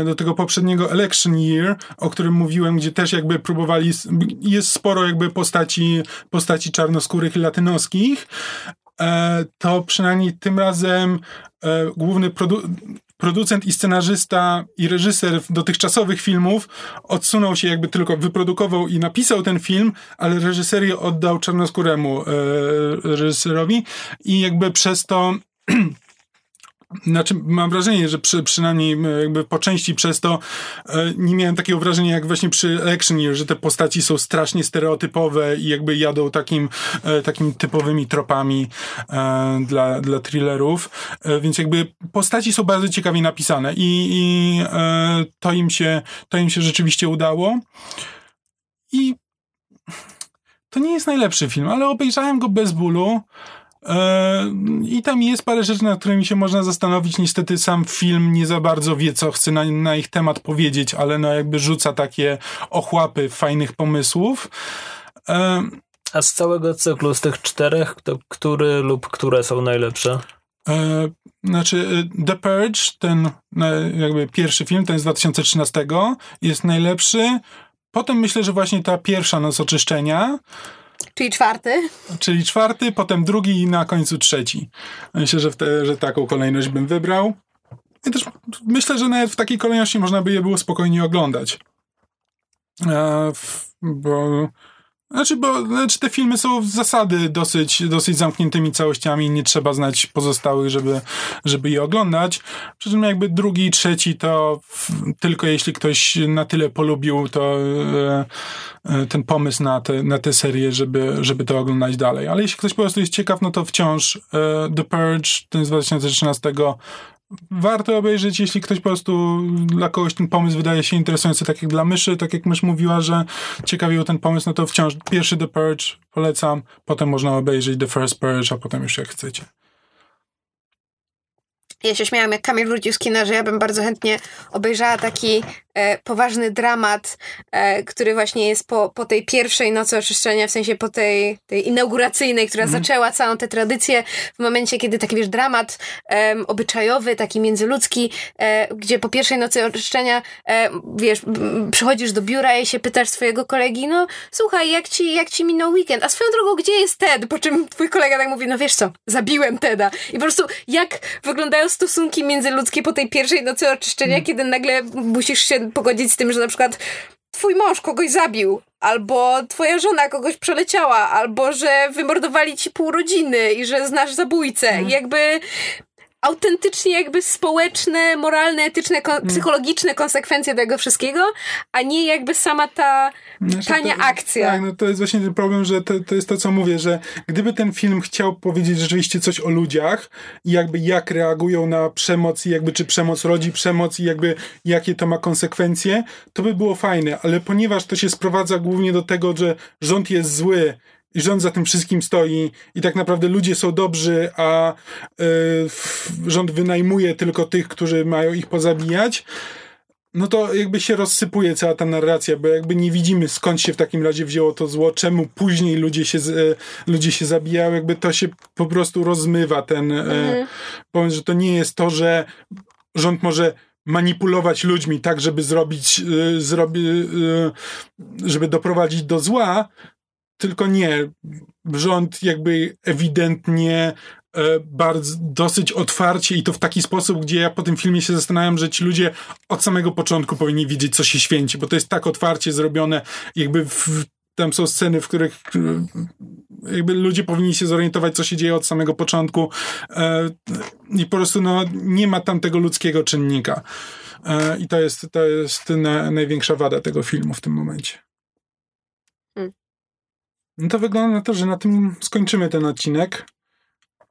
do tego poprzedniego Election Year, o którym mówiłem, gdzie też jakby próbowali, jest sporo jakby postaci, postaci czarnoskórych i latynoskich, E, to przynajmniej tym razem e, główny produ producent i scenarzysta i reżyser dotychczasowych filmów odsunął się jakby tylko, wyprodukował i napisał ten film, ale reżyserię oddał czarnoskóremu e, reżyserowi i jakby przez to Znaczy, mam wrażenie, że przy, przynajmniej jakby po części przez to e, nie miałem takiego wrażenia jak właśnie przy Action Year, że te postaci są strasznie stereotypowe i jakby jadą takim, e, takimi typowymi tropami e, dla, dla thrillerów, e, więc jakby postaci są bardzo ciekawie napisane i, i e, to, im się, to im się rzeczywiście udało. I to nie jest najlepszy film, ale obejrzałem go bez bólu. E, I tam jest parę rzeczy, nad którymi się można zastanowić. Niestety sam film nie za bardzo wie, co chce na, na ich temat powiedzieć, ale no jakby rzuca takie ochłapy fajnych pomysłów. E, A z całego cyklu, z tych czterech, to który lub które są najlepsze? E, znaczy, The Purge, ten jakby pierwszy film, ten z 2013, jest najlepszy. Potem myślę, że właśnie ta pierwsza Noc Oczyszczenia. Czyli czwarty. Czyli czwarty, potem drugi i na końcu trzeci. Myślę, że, te, że taką kolejność bym wybrał. I też myślę, że nawet w takiej kolejności można by je było spokojnie oglądać. E, bo znaczy, bo znaczy te filmy są z zasady dosyć, dosyć zamkniętymi całościami, nie trzeba znać pozostałych, żeby, żeby je oglądać. Przy czym jakby drugi i trzeci to w, tylko jeśli ktoś na tyle polubił to e, e, ten pomysł na te, na tę serię, żeby, żeby to oglądać dalej. Ale jeśli ktoś po prostu jest ciekaw, no to wciąż e, The Purge, ten z 2013 warto obejrzeć, jeśli ktoś po prostu dla kogoś ten pomysł wydaje się interesujący, tak jak dla myszy, tak jak mysz mówiła, że ciekawił ten pomysł, no to wciąż pierwszy The Purge polecam, potem można obejrzeć The First Purge, a potem już jak chcecie. Ja się śmiałam, jak Kamil wrócił z kina, że ja bym bardzo chętnie obejrzała taki poważny dramat, e, który właśnie jest po, po tej pierwszej nocy oczyszczenia, w sensie po tej, tej inauguracyjnej, która mm. zaczęła całą tę tradycję w momencie, kiedy taki, wiesz, dramat e, obyczajowy, taki międzyludzki, e, gdzie po pierwszej nocy oczyszczenia, e, wiesz, przychodzisz do biura i się pytasz swojego kolegi, no słuchaj, jak ci, jak ci minął weekend? A swoją drogą, gdzie jest Ted? Po czym twój kolega tak mówi, no wiesz co, zabiłem Teda. I po prostu jak wyglądają stosunki międzyludzkie po tej pierwszej nocy oczyszczenia, mm. kiedy nagle musisz się pogodzić z tym, że na przykład twój mąż kogoś zabił, albo twoja żona kogoś przeleciała, albo że wymordowali ci pół rodziny i że znasz zabójcę. I jakby autentycznie jakby społeczne, moralne, etyczne, kon- mm. psychologiczne konsekwencje tego wszystkiego, a nie jakby sama ta znaczy, tania to, akcja. Tak, no to jest właśnie ten problem, że to, to jest to, co mówię, że gdyby ten film chciał powiedzieć rzeczywiście coś o ludziach i jakby jak reagują na przemoc i jakby czy przemoc rodzi przemoc i jakby jakie to ma konsekwencje, to by było fajne, ale ponieważ to się sprowadza głównie do tego, że rząd jest zły i rząd za tym wszystkim stoi i tak naprawdę ludzie są dobrzy, a y, rząd wynajmuje tylko tych, którzy mają ich pozabijać, no to jakby się rozsypuje cała ta narracja, bo jakby nie widzimy skąd się w takim razie wzięło to zło, czemu później ludzie się, y, ludzie się zabijają, jakby to się po prostu rozmywa ten y, mhm. pomysł, że to nie jest to, że rząd może manipulować ludźmi tak, żeby zrobić, zrobi, żeby doprowadzić do zła, tylko nie. Rząd jakby ewidentnie e, bardzo, dosyć otwarcie i to w taki sposób, gdzie ja po tym filmie się zastanawiam, że ci ludzie od samego początku powinni wiedzieć, co się święci, bo to jest tak otwarcie zrobione, jakby w, tam są sceny, w których e, jakby ludzie powinni się zorientować, co się dzieje od samego początku e, i po prostu no, nie ma tam tego ludzkiego czynnika. I to jest, to jest na, największa wada tego filmu w tym momencie. No to wygląda na to, że na tym skończymy ten odcinek.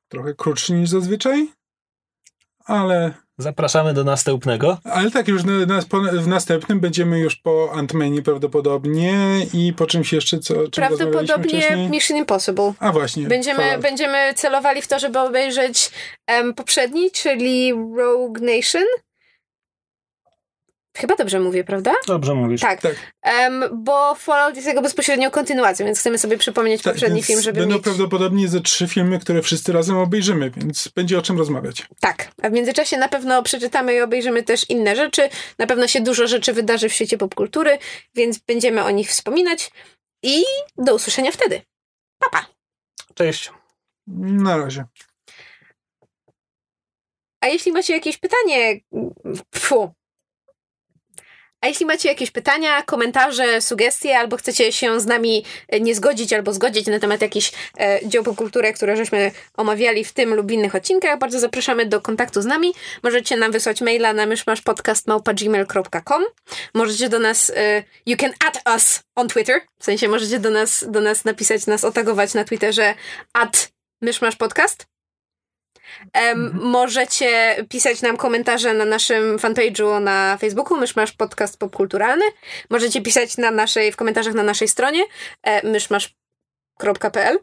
Trochę krótszy niż zazwyczaj, ale... Zapraszamy do następnego. Ale tak, już na, na, w następnym będziemy już po Ant-Manie prawdopodobnie i po czymś jeszcze, co czym Prawdopodobnie Mission Impossible. A właśnie. Będziemy, będziemy celowali w to, żeby obejrzeć um, poprzedni, czyli Rogue Nation. Chyba dobrze mówię, prawda? Dobrze mówisz. Tak. tak. Um, bo Fallout jest jego bezpośrednią kontynuacją, więc chcemy sobie przypomnieć tak, poprzedni film, żeby Będą mieć... prawdopodobnie ze trzy filmy, które wszyscy razem obejrzymy, więc będzie o czym rozmawiać. Tak. A w międzyczasie na pewno przeczytamy i obejrzymy też inne rzeczy. Na pewno się dużo rzeczy wydarzy w świecie popkultury, więc będziemy o nich wspominać. I do usłyszenia wtedy. Papa. Pa. Cześć. Na razie. A jeśli macie jakieś pytanie, fu, a jeśli macie jakieś pytania, komentarze, sugestie, albo chcecie się z nami e, nie zgodzić albo zgodzić na temat jakichś e, dzieł popkultury, które żeśmy omawiali w tym lub innych odcinkach, bardzo zapraszamy do kontaktu z nami. Możecie nam wysłać maila na myszmaszpodcast.gmail.com Możecie do nas, e, you can add us on Twitter, w sensie możecie do nas, do nas napisać, nas otagować na Twitterze at myszmaszpodcast. Mhm. Możecie pisać nam komentarze na naszym fanpage'u na Facebooku, myszmasz podcast popkulturalny. Możecie pisać na naszej, w komentarzach na naszej stronie e, myszmasz.pl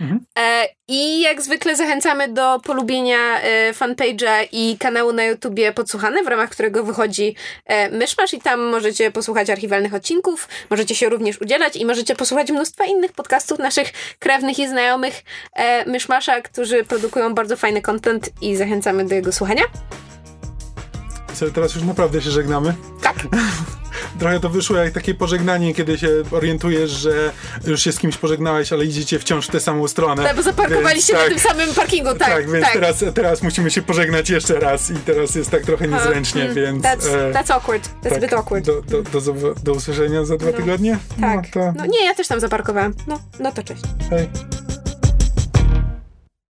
Mhm. E, I jak zwykle zachęcamy do polubienia e, fanpage'a i kanału na YouTubie Podsłuchane, w ramach którego wychodzi e, Myszmasz i tam możecie posłuchać archiwalnych odcinków, możecie się również udzielać i możecie posłuchać mnóstwa innych podcastów naszych krewnych i znajomych Myszmasza, którzy produkują bardzo fajny content i zachęcamy do jego słuchania. Co, teraz już naprawdę się żegnamy? Tak. Trochę to wyszło jak takie pożegnanie, kiedy się orientujesz, że już się z kimś pożegnałeś, ale idziecie wciąż w tę samą stronę. Tak, bo zaparkowaliście więc, na tak, tym samym parkingu, tak. Tak, więc tak. Teraz, teraz musimy się pożegnać jeszcze raz i teraz jest tak trochę niezręcznie, hmm, więc... That's, e, that's awkward. That's tak, a bit awkward. Do, do, do, do usłyszenia za dwa no, tygodnie? Tak. No, to... no nie, ja też tam zaparkowałem. No, no to cześć. Hej.